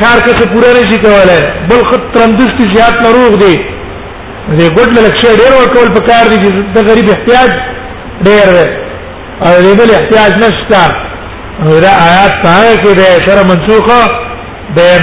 کار کې څه پوره نشي کولای بل خط ترندست زیات نروغ دی دې ګوډ لکشه ډیر ورکول په کار دی چې د غریب احتیاج ډیر دی او دې بل احتیاج نشته دا آیات څنګه کې ده شر منسوخه بین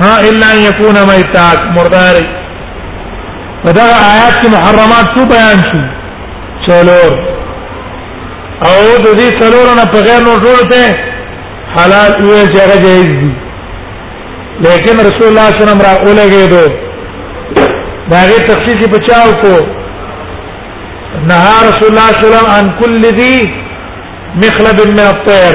ها الا ان يكون ميتات مردار دا آیات کې محرمات څه بیان شو څلور او د دې څلور نه په غیر نور ټول ته حلال یې ځای جایز دي لیکن رسول الله صلی الله علیه وسلم را اولګې دو دا غي تخصیص بچاو کو نهار رسول الله صلی الله علیه وسلم عن كل ذي مخلب من الطير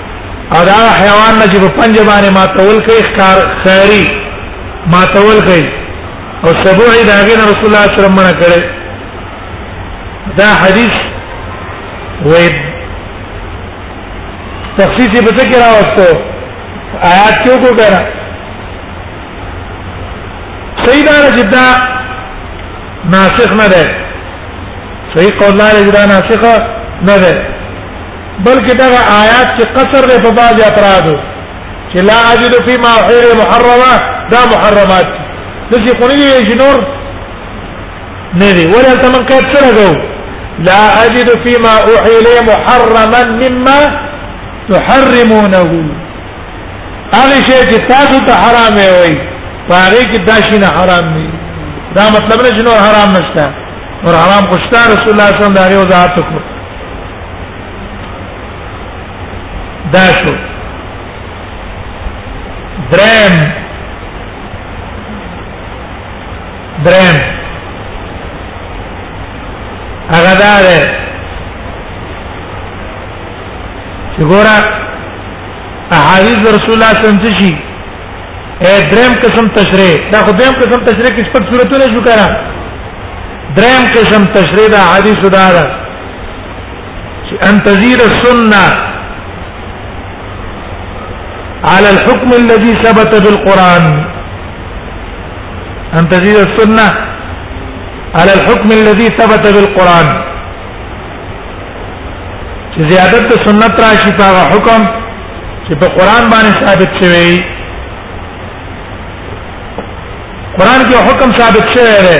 او دا حیوان نه چې په پنج باندې ماتول کوي ښکار خاري ماتول کوي او سبوع دا غین رسول الله صلی الله علیه وسلم منع کړي دا حدیث وې تخصیص په څه کې راوستو آیات کې کو کرا سیدا جدا ناسخ نه ده صحیح قول نه جدا ناسخ نه ده بلکې دا آیات چې قصر له په بعض افرادو چې لا اجد فيما غير محرمه دا محرمات دي چې کونی یې جنور نه دی ولا ته من کات سره غو لا اجد فيما اوحي لي محرما مما تحرمونه هغه شی چې تاسو ته حرام وي هغه کې دا شی نه حرام دی دا مطلب نه جنور حرام نشته نور حرام خوشتا رسول الله صلی الله علیه وسلم دا یو ذات کو دا شو درم درم هغه دا ده چې ګوره احادیث رسول الله صلی الله علیه وسلم شي اے درم قسم تشریح دا خو درم قسم تشریح کې څه صورتونه شو کړه درم قسم تشریح دا حدیث دا ده چې ان تزيد السنه على الحكم الذي ثبت بالقران ان تزيد السنه على الحكم الذي ثبت بالقران چې زیادت د سنت راشي په حکم چې په قران باندې ثابت شوی قران کې حکم ثابت شوی دی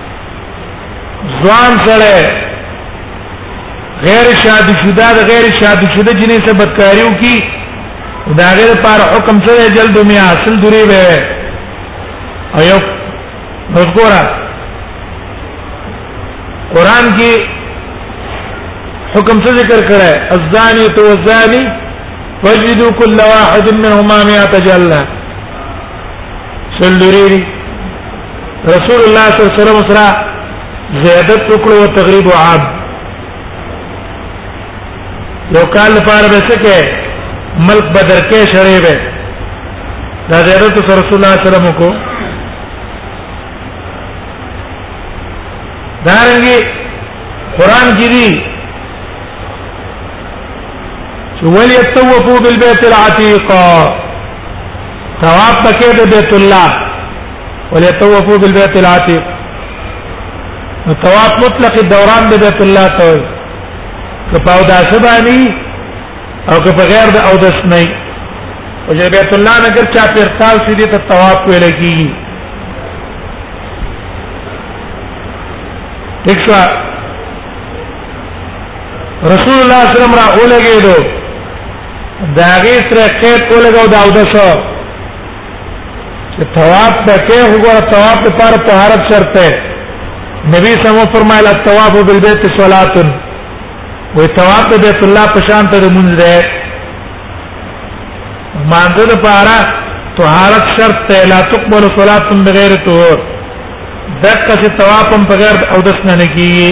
ځوان سره غیر شادي شوده د غیر شادي شوده جنې سره بدکاریو کی دا غیر پر حکم سره جلد می اصل دوری به او یو وګوره قران کې حکم څه ذکر کړه الزانی تو الزانی فجدوا كل واحد منهما 100 جلده سندوري رسول الله صلی الله علیه وسلم سره زیادت وکړو او تقریب عام یو کال لپاره به څه کې ملک بدر کې شړې به دا زیارت رسول الله صلی الله علیه وسلم کو دارنګي قران کې دي چې وليتوفوا بالبيت العتيق ثواب پکې د بیت الله وليتوفوا بالبيت العتيق الثواب مطلق الدوران د بیت الله ته وي که په او داسه باندې او که په غیر د او داس نه او چې بیت الله نه ګر چا پر تاو شي د ثواب ویل کیږي دښوا رسول الله صلی الله علیه وسلم را اولګېدو دا غي سره قید ولګاو دا او د څو چې ثواب پکې وګوره ثواب لپاره طهارت شرط ده نبی سمو فرمایله ثواب بالبيت صلات و ثواب د بیت الله په شان ته مونږ ده مانزه لپاره طهارت شرط ده لا تقبل صلات بغیر طهور دغه چې ثواب هم بغیر او دسنه نه کیږي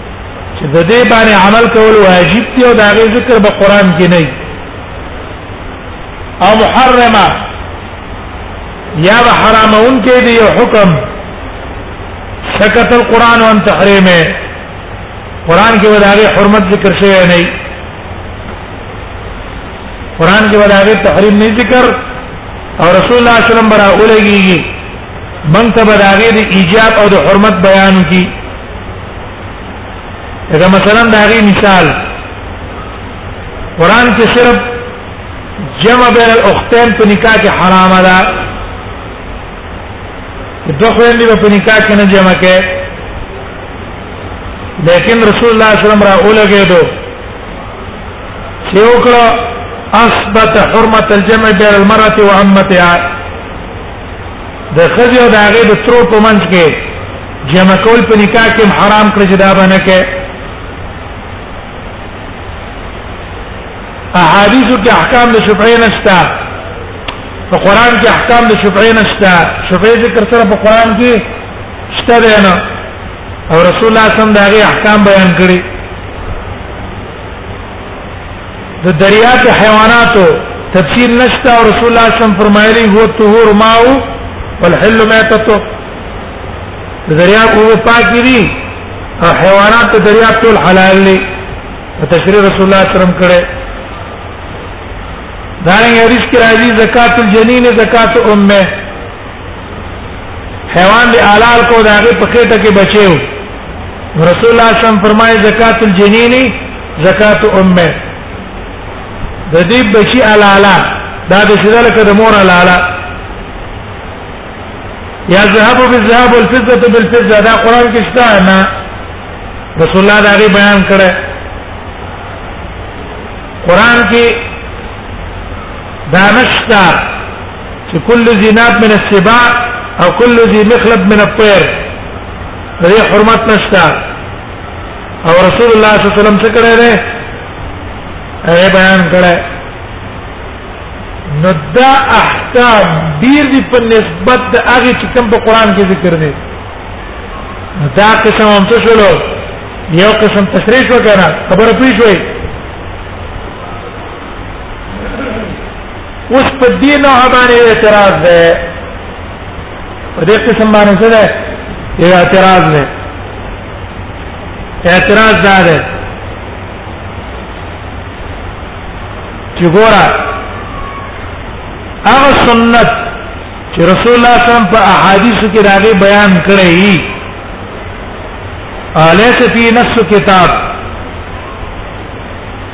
چې د دې باندې عمل کول واجب دی او دا غي ذکر به قران کې نه او محرمه یا به حرامون کې دی یو حکم سکت القران وان تحریمه قران کې وداغه حرمت ذکر شوی نه قران کې وداغه تحریم نه ذکر او رسول الله صلی الله علیه وسلم برا اولګي من ته به د هغې د ایجاب او د حرمت بیان وکړي لکه مثلا د هغې مثال قرآن کې صرف جمع بین الاختین په نکاح کې حرام ده دو خويندې په نکاح کې نه جمع کې لیکن رسول الله صلی الله علیه وسلم را اولګې دو چې وکړه اثبت حرمت الجمع بين المرأة وعمتها د خځې او د هغه د ترو په منځ کې جمع کول په نکاح کې حرام کړی چې دا باندې کې احادیث کې احکام د شفعې نشته په قران کې احکام د شفعې نشته شفعې ذکر سره په قران کې شته دی نه او رسول الله صلی الله علیه وسلم دا غي احکام بیان کړی د دریا کې حیواناتو تفسیر نشته او رسول الله صلی الله علیه وسلم فرمایلی هو طهور ماء والحل میتته د دریا کو پاک دي او حیوانات د دریا ټول حلال دي تشریح رسول الله صلی الله علیه وسلم کړه دا یې حدیث کې راځي زکات الجنین زکات امه حیوان دی حلال کو دا غي په خېټه کې بچیو رسول الله صم فرمایي زکات الجنینی زکات امه د دې بچی حلالا دا د شیدل کده مور حلالا یا ذهب بالذهب والفضه بالفضه دا قران کې شته نه رسول الله دا غي بیان کړه قران کې دانشتا چې کل زیناب من السباع او کل ذی مخلب من الطير دې حرمت نشته او رسول الله صلی الله علیه وسلم څه کړی دی هغه بیان کړی نو دا احکام ډیر دي په نسبت د هغه چې کوم په قران کې ذکر دي دا قسم هم څه شلو یو قسم تشریح وکړه خبره پوه شوئ اوس په دې نه باندې اعتراض ده په دې قسم باندې څه ده اعتراض ده اعتراض ده ده چې ګوره هغه سنت چې رسول الله صلی الله علیه وسلم په احادیثو کې راغی بیان کړی الیس فی نفس کتاب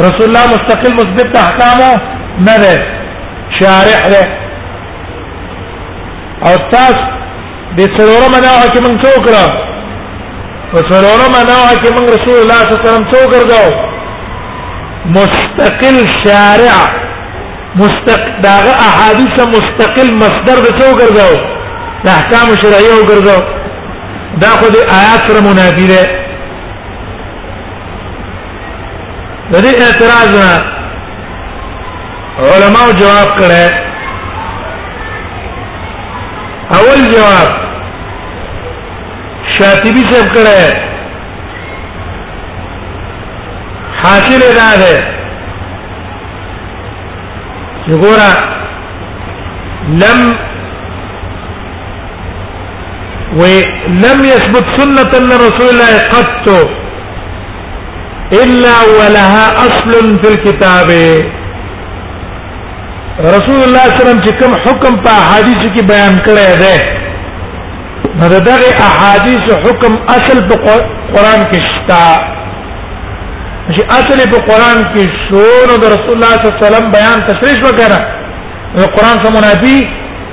رسول الله مستقل مثبت احکامو نه ده شارح ده او تاس د څلورم نه چې موږ څو کړو په څلورم نه چې موږ رسول الله صلی الله علیه وسلم څو کړو مستقل شارع مستق داغه احادیث مستقل مصدر د څو کړو د احکام شرعیه وګرځو دا خو د آیات سره منافی ده د دې اعتراض نه علماو جواب کړي اول جواب شاطبی صاحب کړي حاصل دا ده چې ګوره لم ولم يثبت سنة لرسول الله قط إلا ولها أصل في الكتاب رسول الله صلی الله علیه وسلم چې کوم حکم په حدیث کې بیان کړی دی نو دغه احادیث حکم اصل په قران کې شته چې اصل په قران کې شو نو رسول الله صلی الله علیه وسلم بیان تشریح وکړه قران سره منافي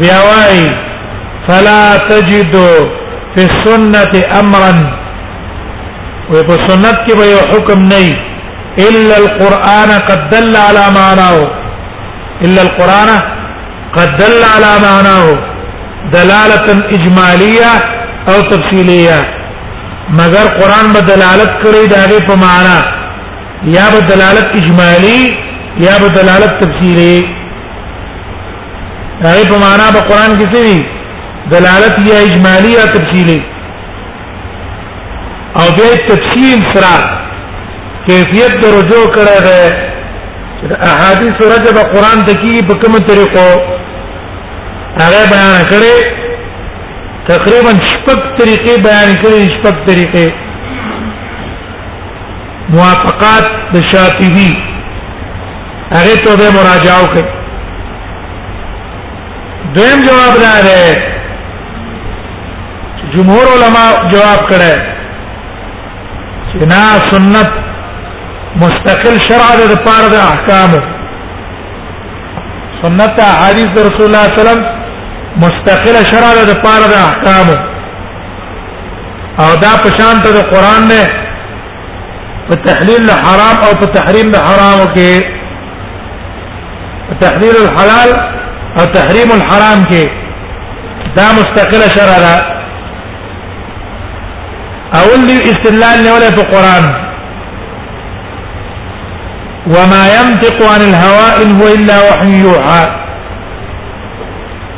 بیا وای فلا تجد فی السنه امرا و په سنت کې به حکم نه الا القران قد دل على معناه الا القران قد دل على معناه دلاله اجماليه او تفصيليه مگر قران به دلالت کړی دا په معنا یا به دلالت اجمالی یا به دلالت تفصیلی هغه په معنا په قران کې څه دي دلالت یا اجمالی یا تفصیلی او به تفصیل سره کیفیت د رجوع کړه ده احادیث رجب قران ته کې په کومه طریقو هغه بیان کړي تقریبا شپږ طریقې بیان کړي شپږ طریقې موافقات د شاطبی هغه ته به مراجعه وکړي دویم جواب دا دی جمهور علما جواب کړه چې نا سنت مستقل شرع ده د پاره د احکامو سنت حدیث رسول الله صلی الله علیه وسلم مستقل شرع ده د پاره د احکامو او دا پشان ته د قران نه په تحلیل د حرام او په تحریم د حرام کې تحلیل الحلال او تحریم الحرام کې دا مستقله شرع ده اول دی استدلال نه ولا په قران وما ينطق عن الهوى ان هو الا وحي يوحى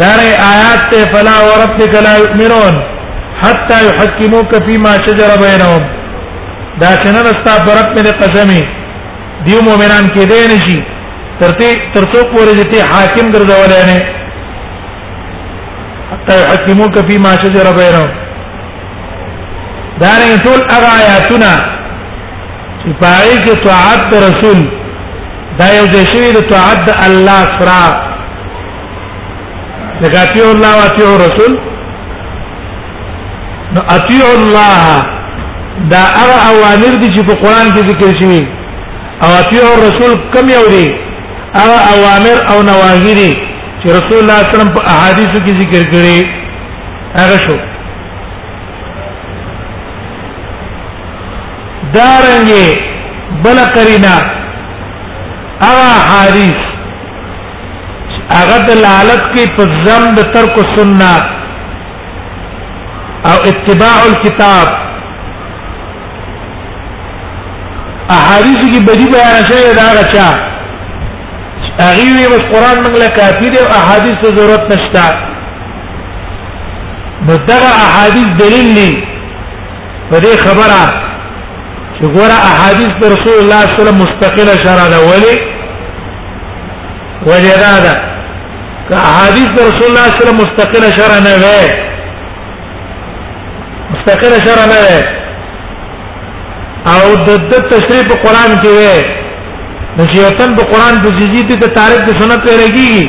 دار آیات ته فلا وربک لا یؤمنون حتا یحکموک فيما شجر بینهم دا شنن استا برب مې قسمي دیو مؤمنان کې دې نشي ترته ترڅو پورې دې حاکم ګرځولای نه حتا یحکموک فيما شجر بینهم دا رنګ ټول هغه آیاتونه چې پای کې طاعت رسول دا یو ځای شوی د طاعت د الله سره لکه اطیع الله او اطیع رسول نو اطیع الله دا هغه اوامر دي چې په قران کې ذکر شوی او اطیع رسول کم یو دي هغه اوامر او نواهی دي چې رسول الله صلی الله علیه وسلم په احادیثو کې ذکر کړي هغه شو دارنګي بل قرینا اغا حارث هغه دلالت کوي په ذم د ترک سنت او اتباع الكتاب احادیث کې بدی بیان شوی دا غچا هغه وی بس قران موږ له کافی دی احادیث ضرورت نشته نو دغه احادیث دلیل نه په دې خبره چې ګوره احادیث د رسول الله صلی الله علیه وسلم مستقله شرع ده ولی وجدا ده که احادیث د رسول الله صلی الله علیه وسلم مستقله شرع نه وي مستقله شرع نه وي او د د تشریح په قران کې وي نو چې یو تن په قران د جزیتی ته تعریف د سنت ورګي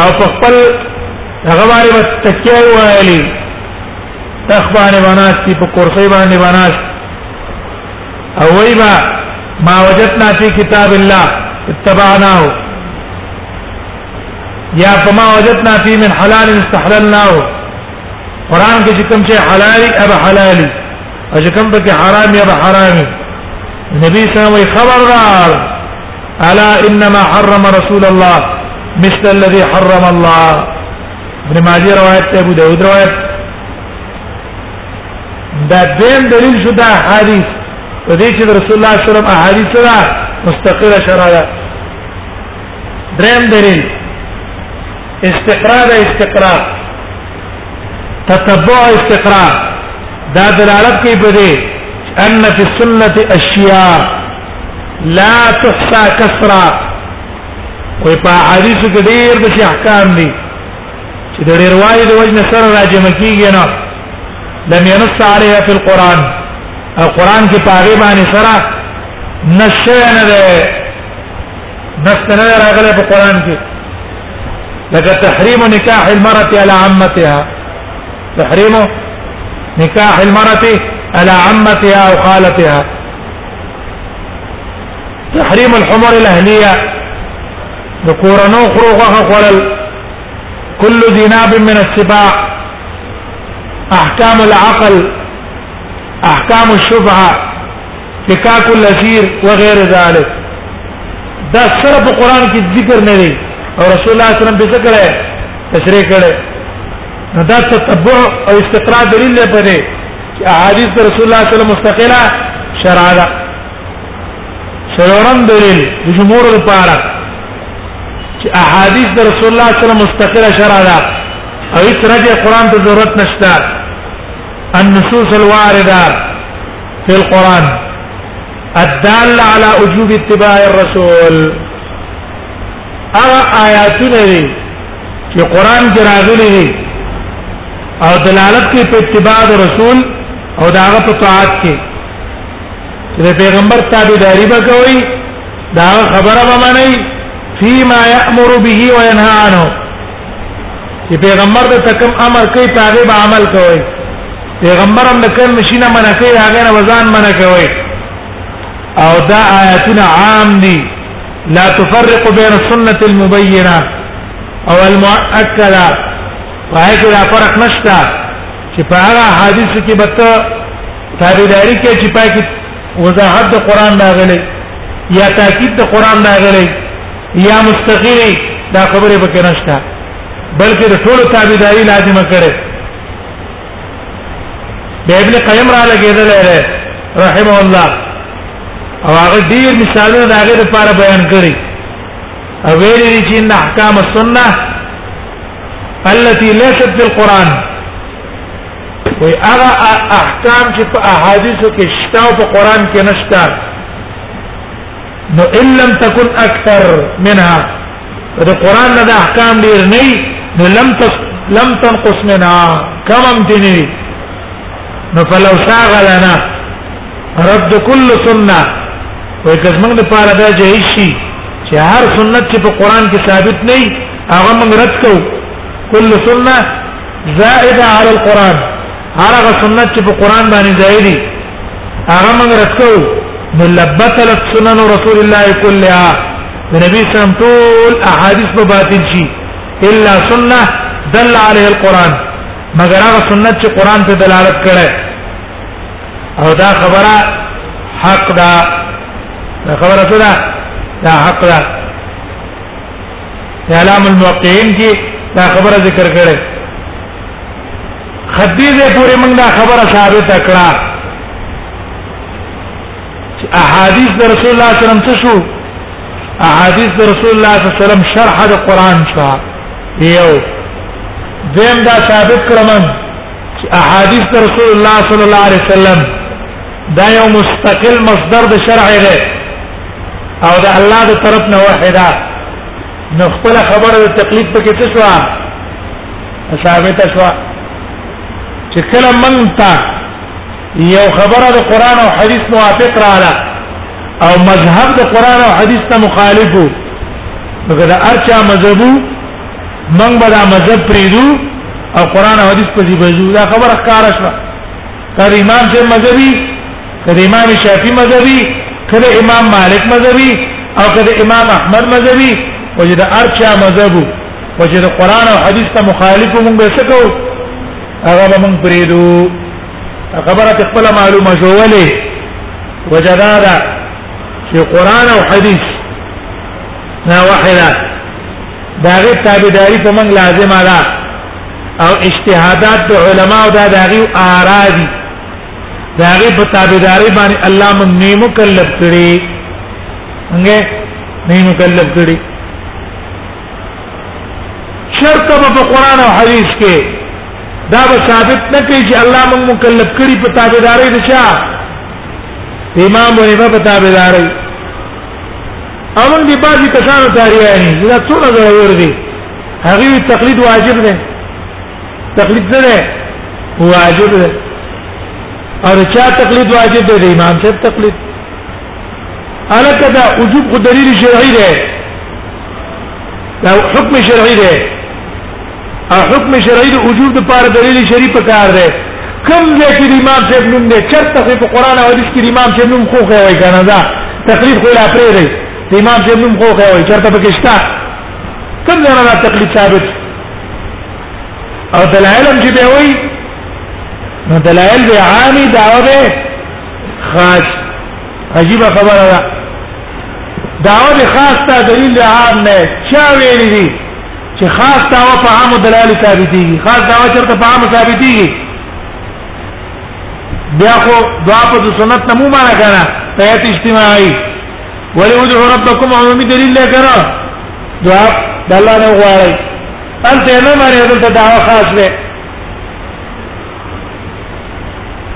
او په خپل هغه باندې بس تکیه وایلی تخبانه بناستی په کورسۍ باندې بناست او وای با ما وجدنا فی کتاب الله اتبعناه یا فما وجدنا فی من حلال استحللناه قران کې چې کوم چې حلالي ابا حلالي او چې کوم به حرامي ابا حرامي نبی صلی الله علیه وسلم خبردار الا انما حرم رسول الله مثل الذي حرم الله ابن ماجه روایت ته ابو داود روایت دا دین دلیل شو دا حدیث په دې چې رسول الله صلی الله علیه وسلم احادیث را مستقله شرع ده دریم دلیل استقرار استقرار تتبع استقرار دا دلالت کوي په دې ان فی السنه اشیاء لا تحصى كسرا وي په حدیث کې ډېر د احکام دي چې د ډېر والی د وجه سره راجم کیږي نه لم ينص عليها في القران او قران کې پاغه باندې سره نشه نه ده نفس نه راغله په قران کې لکه تحریم نکاح المرأة على عمتها تحریم نکاح المرأة على عمتها او خالتها تحریم الحمر الاهلیه د کورنو خرو غوخه خورل كل ذي ناب من السباع احکام العقل احکام الشفعه فكاك الاسير وغير ذلك دا سره په قران کې ذکر نه دی او رسول الله صلی الله علیه وسلم به ذکر کړي تشریح کړي دا تتبع او استقراء دلیل لري چې احادیث رسول الله صلی الله علیه وسلم مستقله شرع ده سلورم دلیل د جمهور لپاره چې احادیث د رسول الله صلی الله علیه وسلم مستقله شرع ده او هیڅ رجع قران ته ضرورت نشته النصوص الوارده في القران الداله على وجوب اتباع الرسول هغه آیاتونه دي چې قران کې راغلي دي او دلالت کوي په اتباع رسول او داغه په طاعت کې چې پیغمبر تابعداري وکوي دا خبره به معنی فيما يأمر به وينهى عنه چې پیغمبر د تکم امر کوي تابع به عمل کوي پیغمبر هم د کم مشینه منع کوي هغه نه وزن منع کوي او دا آیاتونه عام دي لا تفرق بين السنه المبينه او المؤكده وهي لا فرق نشتا چې په هغه حدیث کې به ته تابعداري کې چې پاکي وضاحت د قران راغلي یا تاکید د قران راغلي یا مستقیری دا خبره به کې نشتا بلکې د ټولو تابعداري لازمه کړي د ابن قیم را لګیدل لري رحم الله او هغه ډیر مثالونه د هغه لپاره بیان کړي او ویل دي چې ان احکام السنه التي ليست في القران وي هغه احکام چې په احادیثو کې شته او په قران کې نشته نو ان لم تكن اكثر منها د قران نه د احکام ډیر نه نو لم تس لم تنقص منها کم امتنی نو فلو شاغلنا رد كل سنه وای کله موږ د پاره دا جهي شي چې هر سنت چې په قران کې ثابت نه وي هغه موږ رد کو کل سنه زائده على القران هرغه سنت چې په قران باندې ځای دي هغه موږ رکو نو لبطلت سنن رسول الله كلها د نبی سم ټول احادیث په باطل شي الا سنه دل عليه القران مگر هغه سنت چې قران ته دلالت کړي او دا خبره حق ده دا خبره څه ده دا حق ده اعلام الموقعين کې دا خبره ذکر کړي خدیجه پورې موږ دا خبره ثابت کړه چې احادیث د رسول الله صلی الله علیه وسلم څه شو احادیث د رسول الله صلی الله علیه وسلم شرح د قران شو یو دیم دا ثابت کړم چې احادیث د رسول الله صلی الله علیه وسلم دا یو مستقل مصدر د شرع دی او د الله د طرف نه واحده نو خپل خبره د تقلید پکې څه شو ثابت شو چې کله مونږ ته یو خبره د قران او حدیث موافق رااله او مذهب د قران او حدیث ته مخالف وو نو دا ارچا مذهبو مونږ به دا مذهب پریدو او قران او حدیث په دې بجو دا خبره ښکار شوه تر امام چې مذهبي کله امام شافعي مذهبي کله امام مالک مذهبي او کله امام احمد مذهبي وجد ارچا مذهبو او چې قرآن او حدیث ته مخالف مونږ به سکو هغه به مونږ پریدو خبره خپل معلومه شوولې وجدادا چې قرآن او حدیث نه وحده داغه تابعداري په مونږ لازمه ده او اجتهادات د علماو دا داغي آرا دي داغي په تابعداري باندې الله مونږ نیمو کلب کړی څنګه نیمو کلب کړی چرته په قران او حديث کې دا به ثابت نه کوي چې الله موږ مکلف کړی په تابعداري د چا امام او امام په تابعداري امن دي بازي کسانو تاریخي دا څونه ضرور دي هغه تقلید واجب ده تقلید نه ده واجب ده او چا تقلید واجب ده امام صاحب تقلید الک دا وجوب خو دلیل شرعي دی دا حکم شرعي دی او حکم شرعي د وجوب د پاره دلیل شرعي په کار دی کوم ځای کې امام صاحب نوم دی چرته په قران او حدیث کې امام صاحب نوم خو کوي کنه دا تقریر خو لا پرې دی امام صاحب نوم خو کوي چرته پکې شته کوم ځای نه تقلید ثابت او دلایل هم چې به وي نو دلایل به عامي داوه خاص عجیب خبره ده دعوه د خاص ته دلیل عام نه چا ویلي دي چې خاص دعوه په عام دلایل ثابتېږي خاص دعوه چرته په عام ثابتېږي بیا خو دعا په سنت نه مو معنا کنه پیات اجتماعي ولې ودعو ربکم عمومي دلیل نه کړه دعا د الله نه غواړي انت نه مری دلته دعوه خاص ده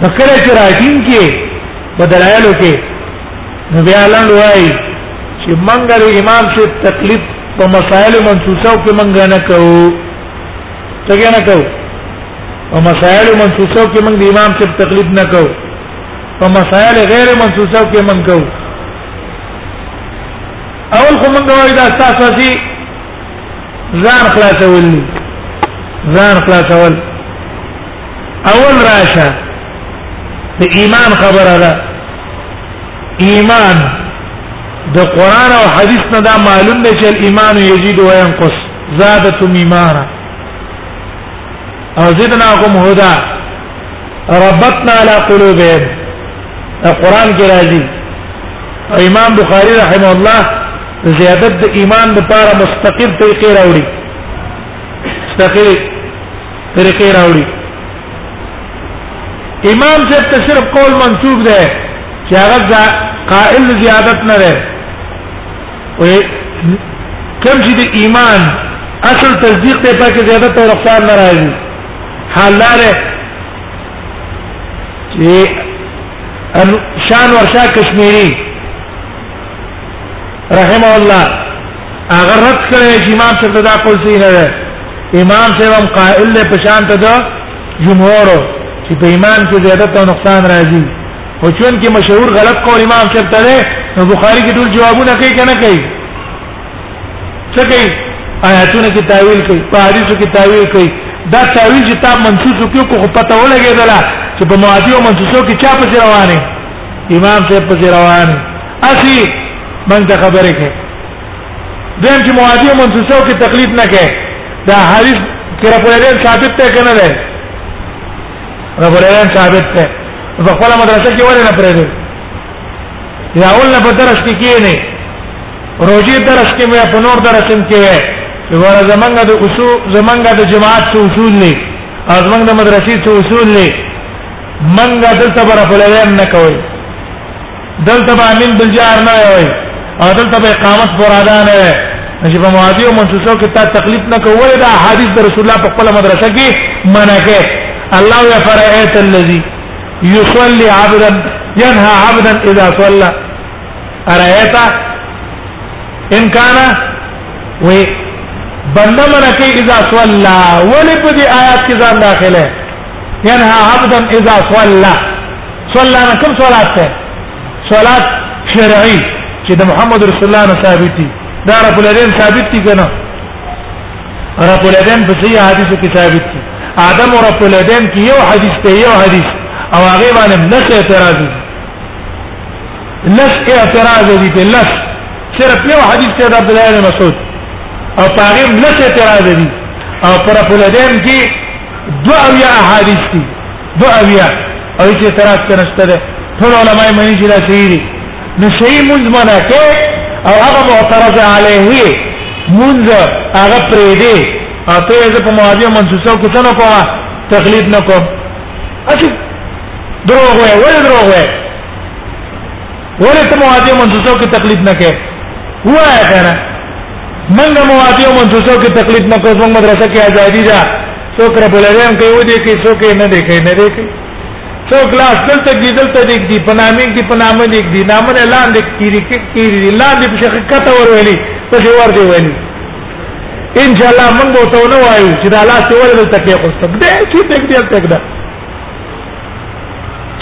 نکره چې راټین کې بدلایلو کې نو بیا لاند وای چې منګر امام سے تکلیف په مسائل منسوسه کې منګ نه کوو څنګه نه کوو په مسائل منسوسه کې منګ امام سے تکلیف نه کوو په مسائل غیر منسوسه کې منګ کوو اول خو منګ وای دا تاسو ځان خلاصول دي ځان خلاصول اول راشه د ایمان خبره ده ایمان د قران او حدیث نه دا معلوم دی چې ایمان یزيد و ينقص زادتم ایمانا او زدناکم هدا ربطنا على قلوبهم القران کې راځي امام بخاری رحمه الله زیادت د ایمان لپاره مستقیم طریقې راوړي مستقیم طریقې راوړي امام صاحب ته صرف قول منسوب ده چې هغه قائل زیادت نه ده او کوم چې د ایمان اصل تصدیق ته پکې زیادت او رخصان نه راځي حال لاره چې شان ورشا کشمیری رحمه الله هغه رد کړی چې امام صاحب دا قول صحیح نه دی امام صاحب هم قائل له پشان ته ده جمهور چې په ایمان کې زیادت او نقصان راځي خو چون کې مشهور غلط قول امام صاحب ته ده نو بخاری کې ټول جوابونه کوي کنه کوي څه کوي آیاتونه کې تعویل کوي په حدیثو کې تعویل کوي دا تعویل چې تاب منسوخ کیو کو پته ولګیدله چې په معادی او منسوخو کې چا په روانه امام صاحب په روانه اسی من ته خبره کې دیم چې موادی او منسوسه کې تقلید نه کې دا حدیث کې راپورې ثابت ته کنه ده راپورې ثابت ته په خپل مدرسه کې ولې نه پرې یا اول نه په درس کې کې نه روزي درس کې مې په نور درس کې وې ور زمنګ د اصول زمنګ د جماعت څو اصول نه او زمنګ د مدرسې څو اصول نه منګه دلته برابر نه کوي دلته به من بالجار نه وي او دلته به اقامت فرادا نه وي چې په موادی او منصوصو کې تا تکلیف نه کوله دا حدیث د رسول الله په خپل مدرسه کې منع کړي الله یا فرایت الذی یصلی عبدا ينهى عبدا اذا صلى ارايت ان كان و بنده منکه اذا صلى ولې په دې آیات کې ځان داخله ينهى عبدا اذا صلى صلى نه کوم صلات ته صلات شرعي چې د محمد رسول الله نه ثابت دي دا رب العالمین ثابت دي کنه رب العالمین په صحیح حدیثو کې ثابت دي ادم او رب العالمین کې یو حدیث ته یو حدیث او هغه باندې لس اعتراض دي لس اعتراض دي په لس صرف یو حدیث ته د عبد الله بن مسعود او هغه لس اعتراض دي او پر رب العالمین کې دو اویا احادیث دي دو اویا او هیڅ اعتراض ته نشته ده ټول علماء معنی چې دا صحیح دي نو صحیح مونږ منع کې او هغه معترض علیه مونږ هغه پرې دي او ته یې په مواضیع منسوسه کې څه نه کوه تقلید نه کوه اسی دروغ وای ولې دروغ وای ولې ته مواضع منصوصو کې تقلید نه کې وایا کنه من د مواضع منصوصو کې تقلید نه کوم موږ مدرسه کې ازادي ده څوک رب العالمین کوي و دې کې څوک نه دې کوي نه دې کوي څوک لاس دلته کې دلته دې دي پنامې دې پنامې دې دي نامه لاندې کیری کیری لاندې په شخص کته ور ویلي په شی ور دی ویلي ان شاء الله موږ ته نه وایو چې دا لاس ولې دلته کې خوستګ دې چې دې دې تک ده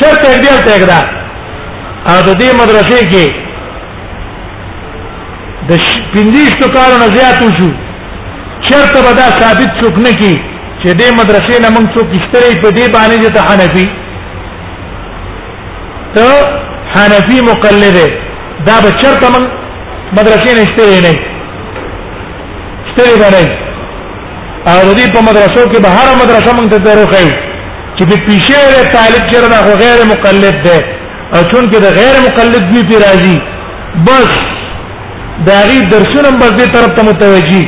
چرته بیا تګدا او د دې مدرسې کې د پندیشتو کارونه زیات وشو چرته به دا ثابت څوک نه کی چې دې مدرسې نه موږ څوک استری په دې باندې چې ته حنفي ته حنفي مقلد دا به چرته موږ مدرسې نه استری نه استری باندې او د دې په مدرسو کې به هر مدرسه مونږ ته دروخی چې په پیشه له طالب چیرې دا غیر مقلد ده او چون کې د غیر مقلد دی پی راځي بس دا غي درسونه بس دې طرف ته متوجي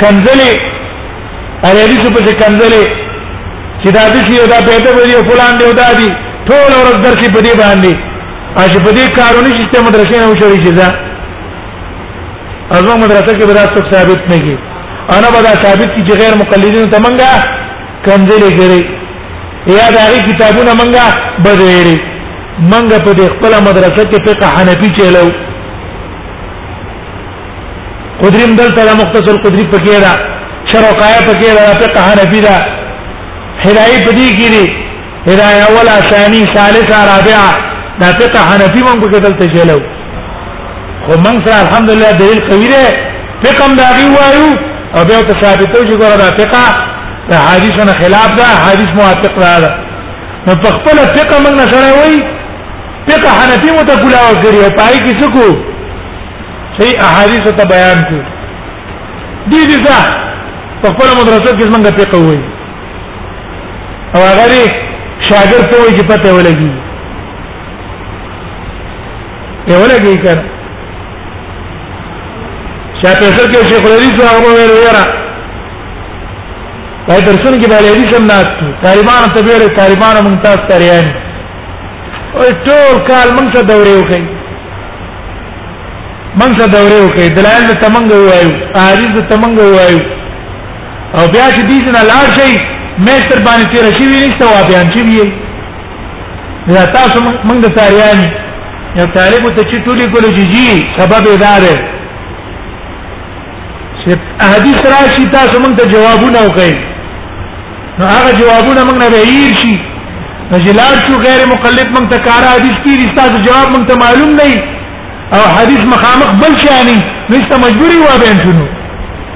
کنځلې اړېدي څه په کنځلې چې دا دې یو دا پیدا وي او فلان دی او دا دی ټول ورځ درسي په دې باندې اشه په دې کارونه چې مدرسې نه وشوي چې ازو مدرسه کې بدا څه ثابت نه کی انا بدا ثابت کی چې غیر مقلدین ته منګه کنځلې کړي یا دا غي کتابونه منګه بدېری منګه په دې خپل مدرسه کې فقه حنفي چلو قدریم دلته مختصر قدری پکې ده شرقایه پکې ده فقه حنفي ده هدايه پدې کې هدايه اوله ثاني ثالثه رابعه دا فقه حنفي مونږ په کتل ته چلو خو مونږ سره الحمدلله دلیل قوي دی فقه دا دی وایو او بیا ته ثابتو چې ګوره دا فقه دا حدیث نه خلاف ده حدیث موافق ده نو په خپل فقه مونږ نه سره وایي فقه حنفي مو ته کولاو کړی او پای کې څه کو صحیح احادیث ته بیان کو دي دي ځه په خپل مدرسه کې څنګه فقه وایي او هغه دی شاګرد ته وایي چې پته ولګي یو لګي کړ شاته سر کې شیخ الحدیث هغه ویل یاره دا درسون کې باندې حدیث هم ناس طالبان ته ویل طالبان ممتاز تریان او ټول کال موږ ته دورې وکړي موږ ته دورې وکړي دلایل ته موږ وایو احادیث ته موږ وایو او بیا چې دې نه لاړ شي مې تر باندې تیر شي وی نشته وا بیان شي وی دا تاسو موږ د ساریان یو طالب ته چې ټولې کول جی سبب دا ده چې حدیث راشي تاسو موږ ته جوابونه وکړئ نو هغه جوابونه موږ نه رهیر شي نجلار شو غیر مقلد موږ ته کار حدیث کې دي تاسو جواب موږ ته معلوم نه او حدیث مخامخ بل شي نه نو مجبوري و به انتونو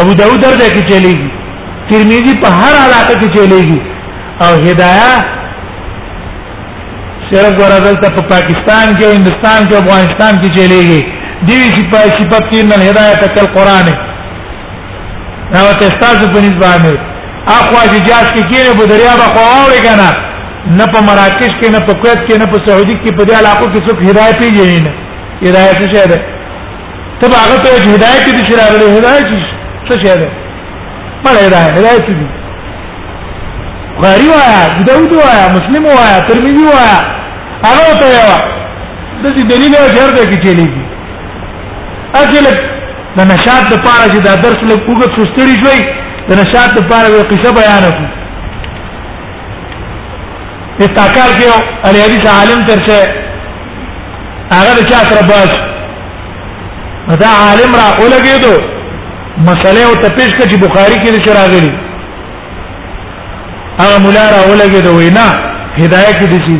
ابو داود درته کې چلیږي ترمذی په هر علاقه کې چلیږي او هدايه صرف ورته په پاکستان کې هندستان کې افغانستان کې چلیږي دی چې په صفات کې نه هدايه تکل قران نو تاسو په نسبت اخوا چې جاس کې کېره په دریا به خواوري کنه نه په مراکش کې نه په کویت کې نه په سعودي کې په دې علاقو کې څوک هدايه پیږي نه هدايه څه شه ده ته هغه ته چې هدایت دې شي راغلی هدایت څه شي ده مړه هدایت هدایت دې غاری وایا داوود وایا مسلم وایا ترمذی وایا هغه ته یو د دې دلیل او شرط کې چلیږي اصل د نشاط د پاره چې دا درس له کوګه سستړي شوی د نشاط د پاره یو قصه بیان کړو استعکار کې علي حدیث عالم ترشه هغه چا سره باش دا عالم را اولګېدو مسله او تپیش کړي بخاری کې ذکر راغلي هغه مولا را اولګېدو وینا هدايه کې دي چې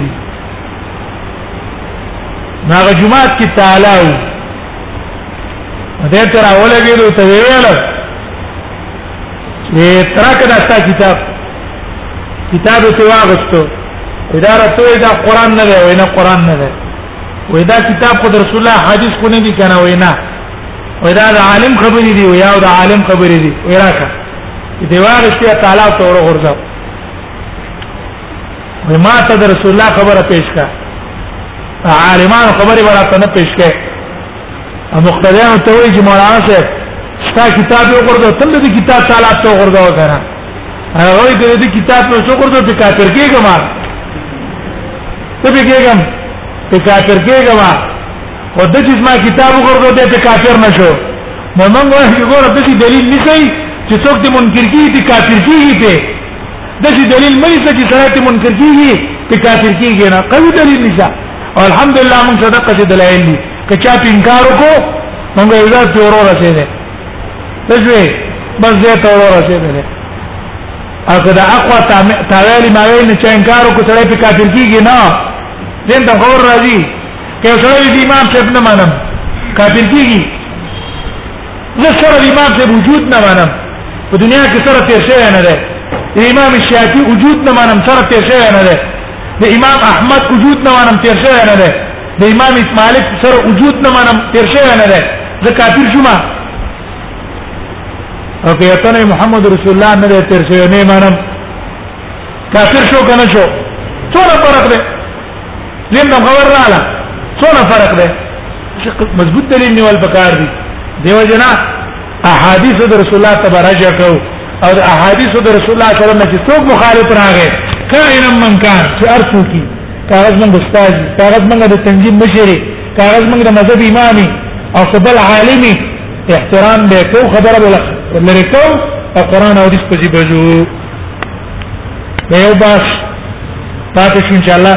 هغه جمعات کې تعالی او دې تر اولګېدو ته ویل چې ترکه دا کتاب کتاب ته واغستو اداره ته دا قران نه دی وینا قران نه دی وې دا کتاب خو رسول الله حدیث کو نه دي کنه وې نه وې دا د عالم خبرې دي یا د عالم خبرې دي وې راکا دې واغشتي تعالی ته ورغورځو وې ما ته د رسول الله خبره پیش کا عالمان خبرې ورته نه پیش کړي مقتدیان ته وایي چې مولانا صاحب ستا کتاب یو ورته تل دې کتاب تعالی ته ورغورځو کنه هغه د دې کتاب په څو ورته ته کافر کېږه ما ته به کېږم ته کافر کېږه ما او د چې ما کتاب ورته دې ته کافر نشو نو موږ وایو ګوره د دې دلیل نشي چې څوک دې منکر کیږي ته کافر کیږي ته د دې دلیل مې څه چې سره ته منکر کیږي ته کافر کیږي نه قوي دلیل نشه او الحمدلله موږ صدقه دلایل دي که چا انکار وکړو موږ یې ځات ورور رسېده دجوی بس دې ته ورسېدل اګه دا اقوا تعالی ما وین چې انکار کو تړې په کافر کیږي نه دین ته خور راځي که سره دې امام صاحب نه منم کافر کیږي زه سره امام صاحب وجود نه منم په دنیا کې سره تیر شوی نه دی امام شافعي وجود نه منم سره تیر شوی نه دی د امام احمد وجود نه منم تیر شوی نه دی د امام مالک سره وجود نه منم تیر شوی نه ده زه کافر شوم او که یتنه محمد رسول الله نه ده تیر شوی نه منم کافر شو کنه شو څونه فرق ده لیم خبر رااله څونه فرق ده مضبوط دلیل نیول پکار دی دیو جنا احادیث د رسول الله تبارک او او د احادیث د رسول الله صلی الله علیه وسلم چې څوک مخالف راغی کائن من کان چې ارسو کی کاغذ من استاد کاغذ من د تنظیم مشری کاغذ من د مذهب امامي او قبل عالمي احترام به کو خبره بل لری کو او قران او حدیث په دې بجو یو باش پاتې شو ان شاء الله